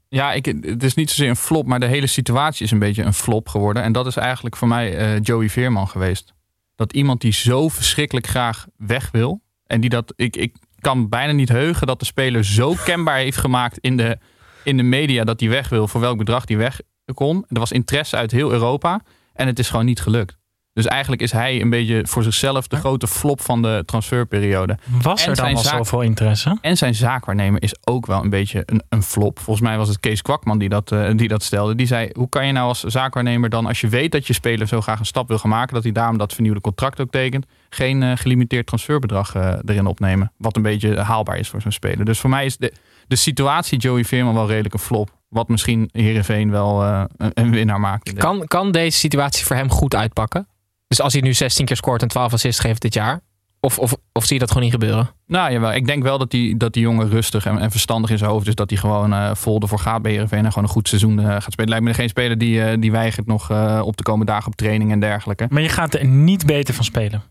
Ja, ik, het is niet zozeer een flop, maar de hele situatie is een beetje een flop geworden. En dat is eigenlijk voor mij eh, Joey Veerman geweest. Dat iemand die zo verschrikkelijk graag weg wil. En die dat, ik, ik kan bijna niet heugen dat de speler zo kenbaar heeft gemaakt in de, in de media dat hij weg wil. Voor welk bedrag hij weg kon. Er was interesse uit heel Europa. En het is gewoon niet gelukt. Dus eigenlijk is hij een beetje voor zichzelf de grote flop van de transferperiode. Was En er dan zaak- zoveel interesse? En zijn zaakwaarnemer is ook wel een beetje een, een flop. Volgens mij was het Kees Kwakman die dat, eh, die dat stelde. Die zei, hoe kan je nou als zaakwaarnemer dan... als je weet dat je speler zo graag een stap wil gaan maken... dat hij daarom dat vernieuwde contract ook tekent... geen eh, gelimiteerd transferbedrag eh, erin opnemen. Wat een beetje haalbaar is voor zo'n speler. Dus voor mij is de, de situatie Joey Veerman wel redelijk een flop. Wat misschien Heerenveen wel eh, een, een winnaar maakt. Kan, kan deze situatie voor hem goed uitpakken? Dus als hij nu 16 keer scoort en 12 assists geeft dit jaar? Of, of, of zie je dat gewoon niet gebeuren? Nou jawel, ik denk wel dat die, dat die jongen rustig en, en verstandig in zijn hoofd is. Dat hij gewoon eh, vol ervoor gaat bij Heerenveen en gewoon een goed seizoen eh, gaat spelen. Lijkt me geen speler die, eh, die weigert nog eh, op te komen dagen op training en dergelijke. Maar je gaat er niet beter van spelen.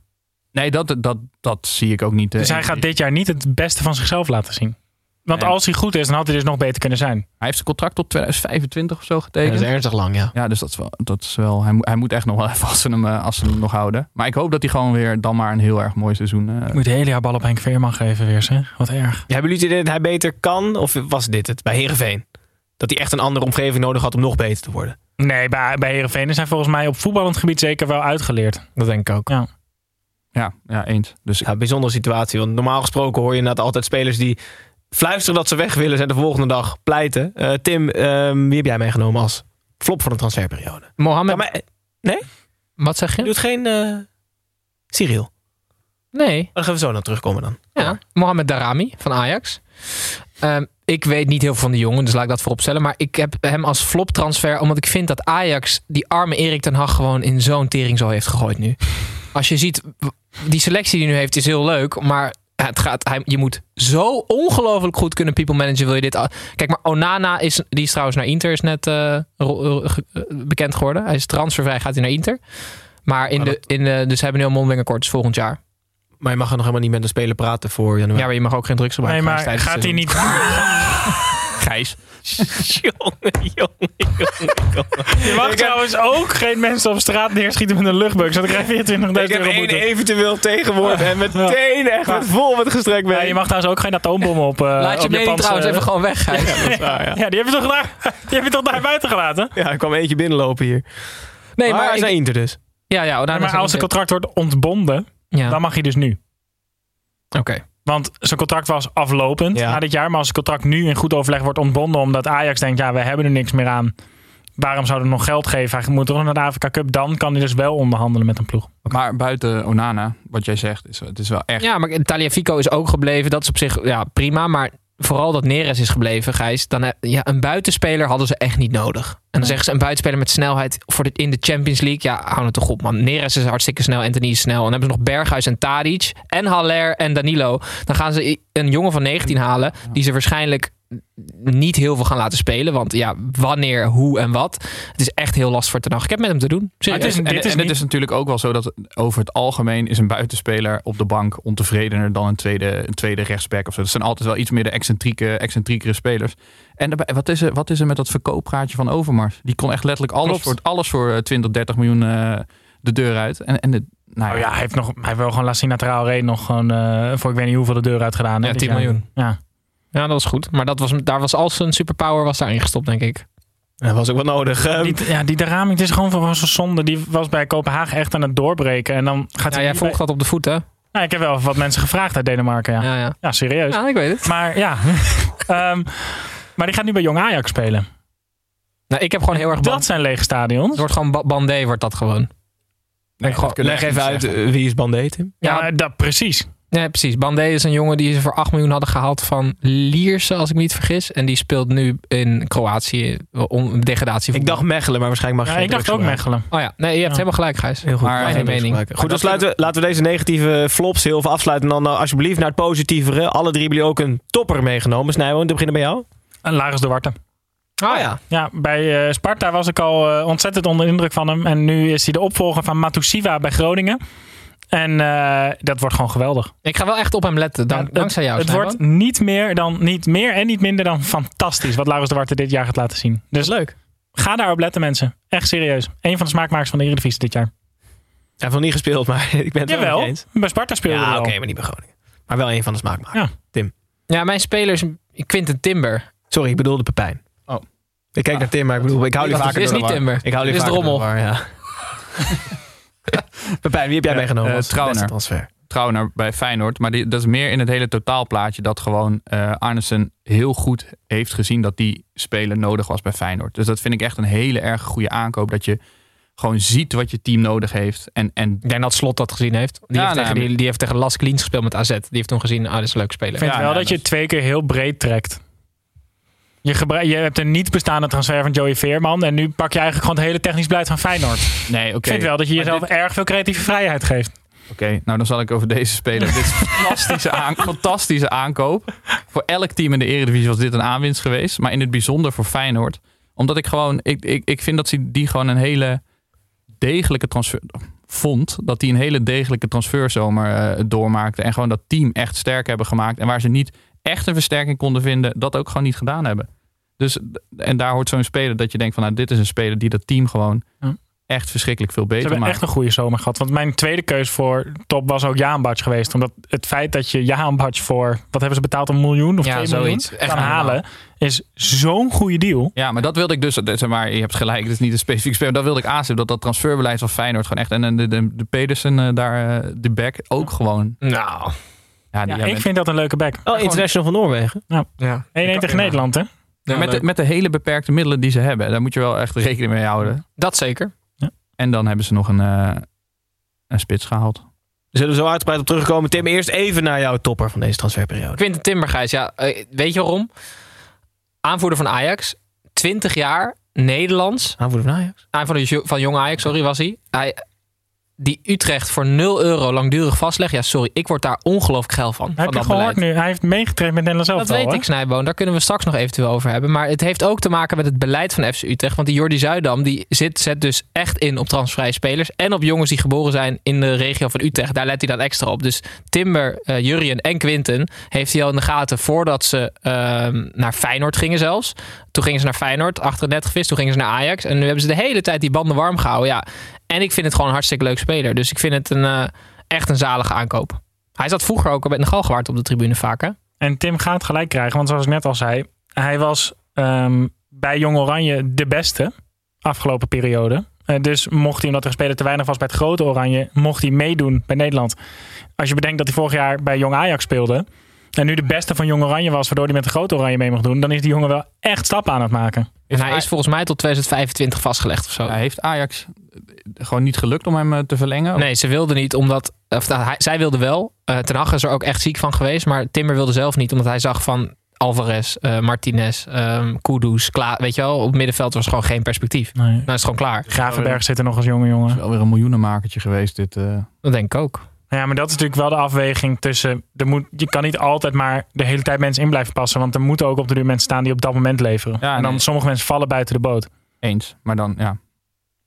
Nee, dat, dat, dat zie ik ook niet. Dus hij gaat dit jaar niet het beste van zichzelf laten zien. Want als hij goed is, dan had hij dus nog beter kunnen zijn. Hij heeft zijn contract tot 2025 of zo getekend. dat is ernstig lang, ja. Ja, dus dat is wel, dat is wel hij, moet, hij moet echt nog wel [laughs] even als ze, hem, eh, als ze hem nog houden. Maar ik hoop dat hij gewoon weer dan maar een heel erg mooi seizoen... eh, Je moet de hele jaar bal op Henk Veerman geven weer, zeg. Wat erg. Hebben jullie het idee dat hij beter kan? Of was dit het bij Heerenveen? Dat hij echt een andere omgeving nodig had om nog beter te worden? Nee, bij, bij Heerenveen is hij volgens mij op voetballend gebied zeker wel uitgeleerd. Dat denk ik ook. Ja. ja, ja, eens. Dus Ja, bijzondere situatie. Want normaal gesproken hoor je inderdaad altijd spelers die fluisteren dat ze weg willen en de volgende dag pleiten. Eh, Tim, ehm, wie heb jij meegenomen als flop van de transferperiode? Mohammed, Ja, maar, nee? wat zeg Je je? doet geen eh Cyril. Nee. Dan gaan we zo naar terugkomen dan. Ja, Mohamed Darami van Ajax. Ehm, ik weet niet heel veel van de jongen, dus laat ik dat voorop stellen. Maar ik heb hem als flop transfer, omdat ik vind dat Ajax die arme Erik ten Hag gewoon in zo'n tering zo heeft gegooid nu. [laughs] Als je ziet, die selectie die hij nu heeft is heel leuk, maar het gaat, hij, je moet zo ongelooflijk goed kunnen people managen. Wil je dit? al- Kijk, maar Onana is, die is trouwens naar Inter is net eh, eh, bekend geworden. Hij is transfervrij, gaat hij naar Inter. Maar in Maar de, in de, dus ze hebben nu een mondelingenkort dus volgend jaar. Maar je mag er nog helemaal niet met een speler praten voor januari. Ja, maar je mag ook geen drugs Nee, gebruiken. maar tijdens het gaat hij niet... Gijs. [laughs] jongen, jongen, jongen. Je mag trouwens ook geen mensen op straat neerschieten met een luchtbug. Zodat krijg je 24.000 Ik heb euro één eventueel tegenwoord en meteen echt met vol met gestrekt Ja, been. je mag trouwens ook geen atoombommen op. eh Laat je op mening trouwens even gewoon weg, Gijs. Ja, dat is waar, ja. Ja, die heb je toch daar, die heb je toch daar buiten gelaten? Ja, er kwam eentje binnenlopen hier. Nee, maar maar, hij is ik- naar Inter dus. ja, ja, Onana maar als het contract wordt ontbonden, ja. dan mag hij dus nu. Oké. Want zijn contract was aflopend Ja. na dit jaar. Maar als het contract nu in goed overleg wordt ontbonden... omdat Ajax denkt, ja, we hebben er niks meer aan. Waarom zouden we nog geld geven? Hij moet toch naar de Afrika Cup. Dan kan hij dus wel onderhandelen met een ploeg. Maar buiten Onana, wat jij zegt, is, het is wel echt... Ja, maar Taliafico is ook gebleven. Dat is op zich ja, prima. Maar vooral dat Neres is gebleven, Gijs. Dan, ja, een buitenspeler hadden ze echt niet nodig. En dan zeggen ze een buitenspeler met snelheid voor dit in de Champions League. Ja, hou het toch op, man. Neres is hartstikke snel, Anthony is snel. En dan hebben ze nog Berghuis en Tadic en Haller en Danilo. Dan gaan ze een jongen van 19 halen, die ze waarschijnlijk niet heel veel gaan laten spelen. Want ja, wanneer, hoe en wat. Het is echt heel lastig voor Ten Hag. Ik heb met hem te doen. Het is, en, dit is en het is natuurlijk ook wel zo dat over het algemeen is een buitenspeler op de bank ontevredener dan een tweede, een tweede rechtsback of zo. Dat zijn altijd wel iets meer de excentrieke, excentriekere spelers. En wat, is er, wat is er met dat verkooppraatje van Overmars? Die kon echt letterlijk alles, Klopt. voor, alles voor eh, 20, 30 miljoen eh, de deur uit. En, en de, nou Oh ja, hij heeft, nog, hij heeft wel gewoon Lassina Traoré nog gewoon... eh, voor ik weet niet hoeveel de deur uit gedaan. Ja, dit 10 jaar. miljoen. Ja. Ja, dat was goed. Maar dat was, daar was al zijn superpower was daarin gestopt, denk ik. Dat was ook wel nodig. Ehm, Die, ja, die het is gewoon van zo'n zonde. Die was bij Kopenhagen echt aan het doorbreken. En dan gaat Ja, hij... jij volgt dat op de voet, hè? Nou, ik heb wel wat mensen gevraagd uit Denemarken, ja. Ja, ja. Ja, serieus. Ja, ik weet het. Maar ja. [laughs] Ehm, maar die gaat nu bij Jong Ajax spelen. Nou, ik heb gewoon heel erg... Dat zijn lege stadions. Het wordt gewoon ba- Bandé, wordt dat gewoon. nee, dat kunnen we Leg even uit, zeggen. eh, wie is Bandé, Tim? Ja, Ja. dat precies. Nee, precies. Bandé is een jongen die ze voor 8 miljoen hadden gehaald van Lierse, als ik me niet vergis. En die speelt nu in Kroatië om degradatie. Ik dacht Mechelen, maar waarschijnlijk mag je Ja, ik geen dacht ook gebruiken. Mechelen. Oh ja, nee, je hebt Ja. helemaal gelijk, Gijs. Heel goed. Maar- geen mening. gebruiken. Goed, dus laten we, laten we deze negatieve flops heel veel afsluiten. En dan eh, alsjeblieft naar het positievere. Alle drie hebben jullie ook een topper meegenomen. Snijboon, te beginnen bij jou. En Laris de Warte. Oh ja. Ja, bij eh, Sparta was ik al eh, ontzettend onder de indruk van hem. En nu is hij de opvolger van Matusiwa bij Groningen. En eh, dat wordt gewoon geweldig. Ik ga wel echt op hem letten, dank, Ja, dankzij jou. Het wordt niet meer, dan, niet meer en niet minder dan fantastisch wat Laurens de Warte dit jaar gaat laten zien. Dus leuk. ga daarop letten mensen. Echt serieus. Een van de smaakmakers van de Eredivisie dit jaar. Hij heeft nog niet gespeeld, maar [laughs] ik ben het wel Jawel, je eens. bij Sparta speelde Ja, hij oké, wel. maar niet bij Groningen. Maar wel een van de smaakmakers. Ja. Ja, mijn spelers, Quinten Timber. Sorry, ik bedoelde Pepijn. Ik kijk naar Tim, maar ik bedoel, ik hou Dit jullie vaker is door niet. Timber. Ik hou Dit jullie is rommel. ja. [laughs] Pepijn, wie heb jij Ja, meegenomen eh, als beste transfer? Bij Feyenoord. Maar die, dat is meer in het hele totaalplaatje dat gewoon eh Arnesen heel goed heeft gezien dat die speler nodig was bij Feyenoord. Dus dat vind ik echt een hele erg goede aankoop. Dat je gewoon ziet wat je team nodig heeft. En, en Ik denk dat Slot dat gezien heeft. Die, Ja, heeft, nou, tegen, die, die heeft tegen Las Kliens gespeeld met AZ. Die heeft toen gezien, ah, dit is een leuk speler. Ik vind Ja, wel dat je dat- twee keer heel breed trekt. Je, gebruik- je hebt een niet bestaande transfer van Joey Veerman. En nu pak je eigenlijk gewoon het hele technisch beleid van Feyenoord. nee, oké. Ik vind wel dat je jezelf dit- erg veel creatieve vrijheid geeft. Oké, nou dan zal ik over deze speler. dit is een [laughs] fantastische, aan, fantastische aankoop. Voor elk team in de Eredivisie was dit een aanwinst geweest. Maar in het bijzonder voor Feyenoord. Omdat ik gewoon, ik, ik, ik vind dat ze die gewoon een hele degelijke transfer vond. Dat die een hele degelijke transferzomer eh, doormaakte. En gewoon dat team echt sterk hebben gemaakt. En waar ze niet echt een versterking konden vinden, dat ook gewoon niet gedaan hebben. Dus, en daar hoort zo'n speler dat je denkt van nou, dit is een speler die dat team gewoon Ja. echt verschrikkelijk veel Ze beter hebben maakt. echt een goede zomer gehad. Want mijn tweede keus voor top was ook Jaan Batsch geweest. Omdat het feit dat je Jaan Batsch voor... Wat hebben ze betaald? Een miljoen of Ja, twee zoiets. miljoen? Echt kan halen. Is zo'n goede deal. Ja, maar dat wilde ik dus, zeg maar, je hebt gelijk, het is niet een specifiek speler. Dat wilde ik aanzetten, dat dat transferbeleid van Feyenoord gewoon echt. En en de, de, de Pedersen eh, daar, eh, de back, ook gewoon. Nou, Ja, die Ja, hebben- ik vind dat een leuke back. 1-1 oh, international van Noorwegen. Ja. ja. tegen Nederland, hè? met, de, met de hele beperkte middelen die ze hebben, daar moet je wel echt rekening mee houden. Dat zeker. En dan hebben ze nog een, eh, een spits gehaald. zullen we zo uitgebreid op terugkomen. Tim, eerst even naar jouw topper van deze transferperiode. Quinten Timbergijs, ja. eh, weet je waarom? Aanvoerder van Ajax. 20 jaar, Nederlands. Aanvoerder van Ajax? Aanvoerder van van Jong Ajax, sorry, was hij. Hij die Utrecht voor 0 euro langdurig vastlegt. Ja, sorry, ik word daar ongelooflijk geil van. Heb van je gehoord nu? Hij heeft meegetraind met Nederland zelf. Dat weet ik, Snijboon. Daar kunnen we straks nog eventueel over hebben. Maar het heeft ook te maken met het beleid van FC Utrecht. Want die Jordi Zuidam die zit, zet dus echt in op transfervrije spelers. En op jongens die geboren zijn in de regio van Utrecht. Daar let hij dan extra op. Dus Timber, eh Jurien en Quinten heeft hij al in de gaten voordat ze ehm, naar Feyenoord gingen zelfs. Toen gingen ze naar Feyenoord, achter het net gevist. Toen gingen ze naar Ajax. En nu hebben ze de hele tijd die banden warm gehouden. Ja. En ik vind het gewoon een hartstikke leuk speler. Dus ik vind het een, eh, echt een zalige aankoop. Hij zat vroeger ook al met een galgewaard op de tribune vaak, hè? En Tim gaat gelijk krijgen, want zoals ik net al zei, hij was ehm, bij Jong Oranje de beste afgelopen periode. Eh, dus mocht hij, omdat er speler te weinig was bij het grote Oranje, mocht hij meedoen bij Nederland. Als je bedenkt dat hij vorig jaar bij Jong Ajax speelde en nu de beste van Jong Oranje was, waardoor hij met de grote Oranje mee mocht doen, dan is die jongen wel echt stappen aan het maken. En hij is volgens mij tot 2025 vastgelegd of zo. Hij heeft Ajax gewoon niet gelukt om hem eh, te verlengen? Nee, ze wilde niet omdat. Of, nou, hij, zij wilde wel. Eh Ten Hag is er ook echt ziek van geweest. Maar Timber wilde zelf niet, omdat hij zag van Alvarez, eh, Martinez, ehm Kudus, Kla, weet je wel, op het middenveld was gewoon geen perspectief. Nee. Nou is het gewoon klaar. Gravenberg zit er nog als jonge jongen. Het is wel weer een miljoenenmakertje geweest dit. eh. Dat denk ik ook. Ja, maar dat is natuurlijk wel de afweging tussen. Er moet, je kan niet altijd maar de hele tijd mensen in blijven passen. Want er moeten ook op de duur mensen staan die op dat moment leveren. Ja, en dan nee. sommige mensen vallen buiten de boot. Eens, maar dan ja.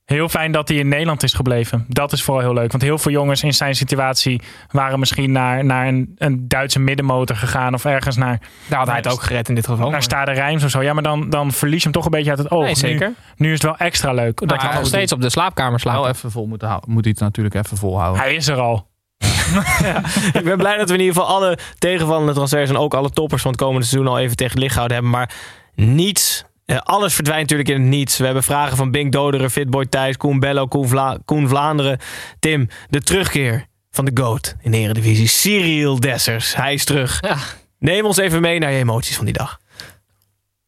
Heel fijn dat hij in Nederland is gebleven. Dat is vooral heel leuk. Want heel veel jongens in zijn situatie waren misschien naar, naar een, een Duitse middenmotor gegaan. Of ergens naar, Daar had hij het ook gered in dit geval. naar Stade Rijms of zo. Ja, maar dan, dan verlies je hem toch een beetje uit het oog. Nee, zeker. Nu, nu is het wel extra leuk. Dat Dat hij nog steeds op de slaapkamer slapen. Wel even vol moeten houden. Moet hij het natuurlijk even volhouden. Hij is er al. [laughs] Ik ben blij dat we in ieder geval alle tegenvallende transfers en ook alle toppers van het komende seizoen al even tegen het licht gehouden hebben. Maar niets, eh, alles verdwijnt natuurlijk in het niets. We hebben vragen van Bink Doderen, Fitboy Thijs, Koen Bello, Koen, Vla- Koen Vlaanderen. Tim, de terugkeer van de GOAT in de Eredivisie. Cyril Dessers, hij is terug. Ja. Neem ons even mee naar je emoties van die dag.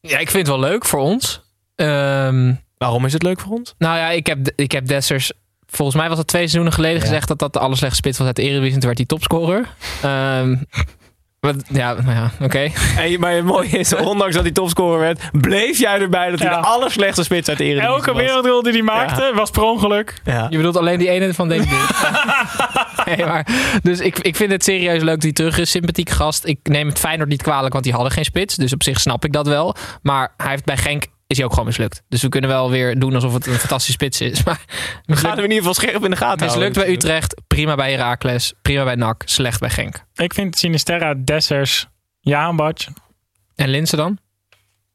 Ja, ik vind het wel leuk voor ons. Ehm, Waarom is het leuk voor ons? nou ja, ik heb, ik heb Dessers... Volgens mij was het twee seizoenen geleden gezegd dat dat de allerslechtste spits was uit de Eredivisie. En toen werd hij topscorer. Ehm, [laughs] wat- ja, nou ja, oké. En, maar het mooie is, [laughs] ondanks dat hij topscorer werd, bleef jij erbij dat hij Ja. de allerslechtste spits uit de Eredivisie Elke was. wereldrol die hij maakte was per ongeluk. Ja. Je bedoelt alleen die ene van deze [laughs] nee, maar, dus ik, ik vind het serieus leuk dat hij terug is. Sympathiek gast. Ik neem het Feyenoord niet kwalijk, want die hadden geen spits. Dus op zich snap ik dat wel. Maar hij heeft bij Genk is hij ook gewoon mislukt. Dus we kunnen wel weer doen alsof het een fantastische spits is. [laughs] Maar We gaan hem in ieder geval scherp in de gaten houden. mislukt bij Utrecht, prima bij Heracles, prima bij NAC, slecht bij Genk. Ik vind Sinisterra, Dessers, Jahanbach. En Linse dan?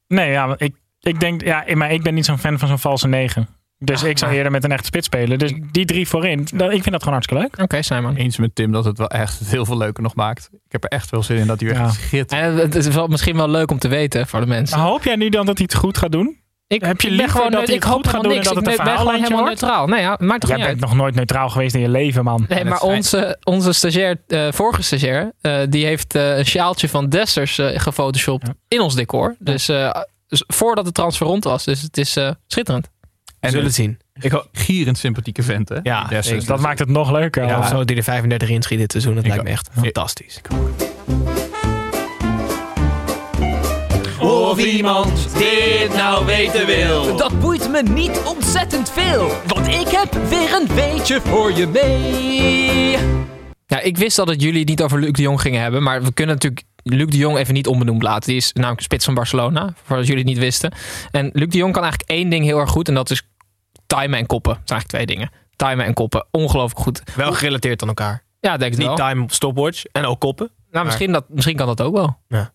Nee, ja, ik, ik denk, ja, maar ik ben niet zo'n fan van zo'n valse negen. Dus ik zou maar- eerder met een echte spits spelen. Dus die drie voorin, dat, ik vind dat gewoon hartstikke leuk. Oké, okay, Snijman. Eens met Tim dat het wel echt heel veel leuker nog maakt. Ik heb er echt veel zin in dat hij weer Ja. gaat schitteren. En het is wel, misschien wel leuk om te weten voor de mensen. Maar hoop jij nu dan dat hij het goed gaat doen? Ik, Heb je liever gewoon dat hij ik het hoop goed gaat doen en niks. dat het ik een ben gewoon helemaal wordt? neutraal. Nee, ja, maakt toch Jij niet bent uit. nog nooit neutraal geweest in je leven, man. Nee, maar onze, onze stagiair, eh, vorige stagiair, eh, die heeft eh, een sjaaltje van Dessers eh gefotoshopt in ons decor. Dus voordat de transfer rond was. Dus het is eh, schitterend. We zullen het zien. Ik gierend sympathieke vent, hè? Ja. Dat maakt het nog leuker. Ja, of zo die er 35 in schiet dit seizoen. Dat lijkt me echt fantastisch. Of iemand dit nou weten wil. Dat boeit me niet ontzettend veel, want ik heb weer een beetje voor je mee. Ja, ik wist al dat jullie het niet over Luc de Jong gingen hebben. Maar we kunnen natuurlijk Luc de Jong even niet onbenoemd laten. Die is namelijk spits van Barcelona, voor als jullie het niet wisten. En Luc de Jong kan eigenlijk één ding heel erg goed. En dat is timen en koppen. Dat zijn eigenlijk twee dingen. Timen en koppen. Ongelooflijk goed. Wel gerelateerd aan elkaar. Ja, denk ik Niet wel. time op stopwatch en ook koppen. Nou, misschien, dat, misschien kan dat ook wel. Ja.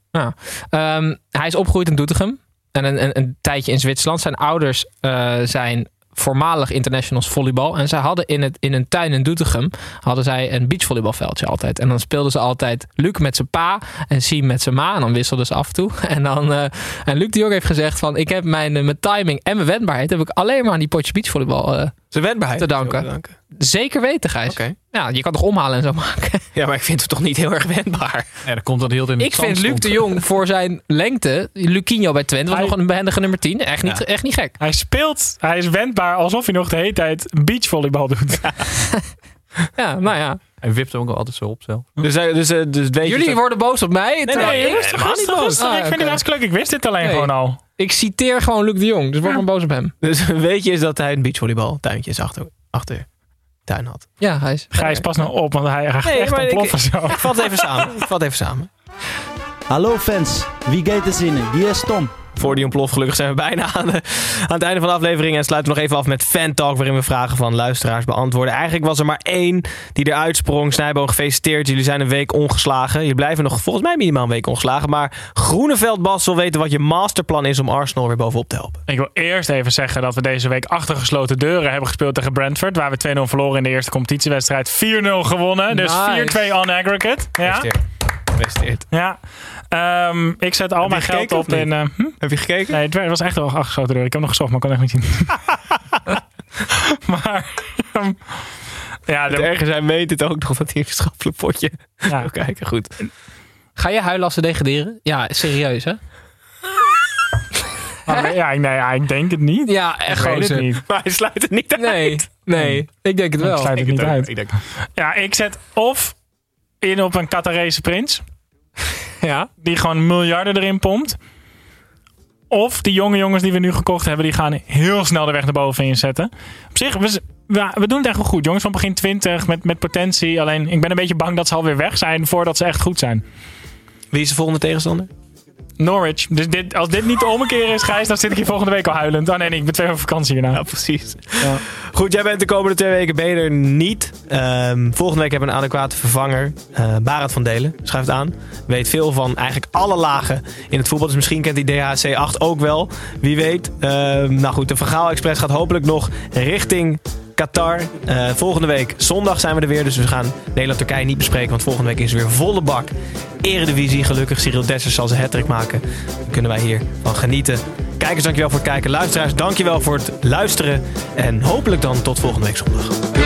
Ehm, hij is opgegroeid in Doetinchem. En een, een, een tijdje in Zwitserland. Zijn ouders eh, zijn voormalig internationals volleybal. En zij hadden in, het, in een tuin in Doetinchem hadden zij een beachvolleybalveldje altijd. En dan speelden ze altijd Luc met zijn pa en Siem met zijn ma. En dan wisselden ze af en toe. [laughs] En, dan, eh, en Luc de Jong heeft gezegd van... ik heb mijn, eh, mijn timing en mijn wendbaarheid... heb ik alleen maar aan die potje beachvolleybal eh, Zijn wendbaarheid. te danken. Te danken. Zeker weten, Gijs. Ja, je kan toch omhalen en zo maken. [laughs] Ja, maar ik vind het toch niet heel erg wendbaar. Ja, dan komt dat heel in het Ik vind Luc de Jong voor zijn lengte, Lucinho bij Twente, was Hij- nog een behendige nummer 10. Echt niet, echt niet gek. Hij speelt, hij is wendbaar alsof hij nog de hele tijd beachvolleybal doet. [laughs] Ja, nou ja. Hij wipt hem ook altijd zo op zelf. Dus, eh, dus, eh, dus weet je Jullie dat- worden boos op mij. Nee, nee, ik- rustig, niet boos. Ah, ik vind het hartstikke leuk. Ik wist dit alleen Nee. gewoon al. Ik citeer gewoon Luc de Jong, dus word maar boos op hem. Dus weet je is dat hij een beachvolleybal tuintjes achter, achter tuin had. Ja, hij is... Gijs, pas nou op, want hij gaat Nee, echt ik- ontploffen zo. Ik vat even samen. Ik vat even samen. Hallo fans, wie gaat er zinnen? Wie is Tom? Voor die ontplof, gelukkig zijn we bijna [laughs] aan, de- aan het einde van de aflevering. En sluiten we nog even af met Fan Talk, waarin we vragen van luisteraars beantwoorden. Eigenlijk was er maar één die eruit sprong. Snijboom, gefeliciteerd. Jullie zijn een week ongeslagen. Jullie blijven nog volgens mij minimaal een week ongeslagen. Maar Groeneveld Bas wil weten wat je masterplan is om Arsenal weer bovenop te helpen. Ik wil eerst even zeggen dat we deze week achter gesloten deuren hebben gespeeld tegen Brentford. Waar we 2-0 verloren in de eerste competitiewedstrijd. 4-0 gewonnen. Dus Nice. 4-2 on aggregate. Ja. Ja. Ehm, ik zet al Heb mijn geld op in... eh, hm? Heb je gekeken? Nee, het was echt wel achter gesloten deuren. Ik heb nog gezocht, maar ik kon echt niet zien. [laughs] maar... ehm, ja, Het de, erge zijn weet het ook nog dat hij een schappelijk potje ja. wil kijken. Goed. Ga je huilen als ze degraderen? Ja, serieus hè? Maar, ja, ik- nee, ja, ik denk het niet. Ja, Ik echt het niet. Maar hij sluit het niet uit. Nee, nee. Ik denk het Ik wel. sluit het Ik niet uit. Ik denk, Ja, ik zet of in op een Qatarese prins. [laughs] Ja. Die gewoon miljarden erin pompt. Of die jonge jongens die we nu gekocht hebben, die gaan heel snel de weg naar boven inzetten. Op zich, we, we doen het echt wel goed. Jongens van begin 20 met, met potentie. Alleen ik ben een beetje bang dat ze alweer weg zijn voordat ze echt goed zijn. Wie is de volgende tegenstander? Norwich. Dus dit, als dit niet de ommekeer is, Gijs, dan zit ik hier volgende week al huilend. Oh nee, nee ik ben twee weken op vakantie hierna. Ja, precies. Goed, jij bent de komende twee weken ben je er niet. Ehm, volgende week hebben we een adequate vervanger. eh Barend van Delen. Schrijf het aan. Weet veel van eigenlijk alle lagen in het voetbal. Dus misschien kent die DHC 8 ook wel. Wie weet. Ehm, nou goed, de Vergaal Express gaat hopelijk nog richting Qatar. Eh, volgende week zondag zijn we er weer. Dus we gaan Nederland-Turkije niet bespreken. Want volgende week is er weer volle bak. Eredivisie. Gelukkig Cyril Dessers zal zijn hattrick maken. Dan kunnen wij hier van genieten. Kijkers, dankjewel voor het kijken. Luisteraars, dankjewel voor het luisteren. En hopelijk dan tot volgende week zondag.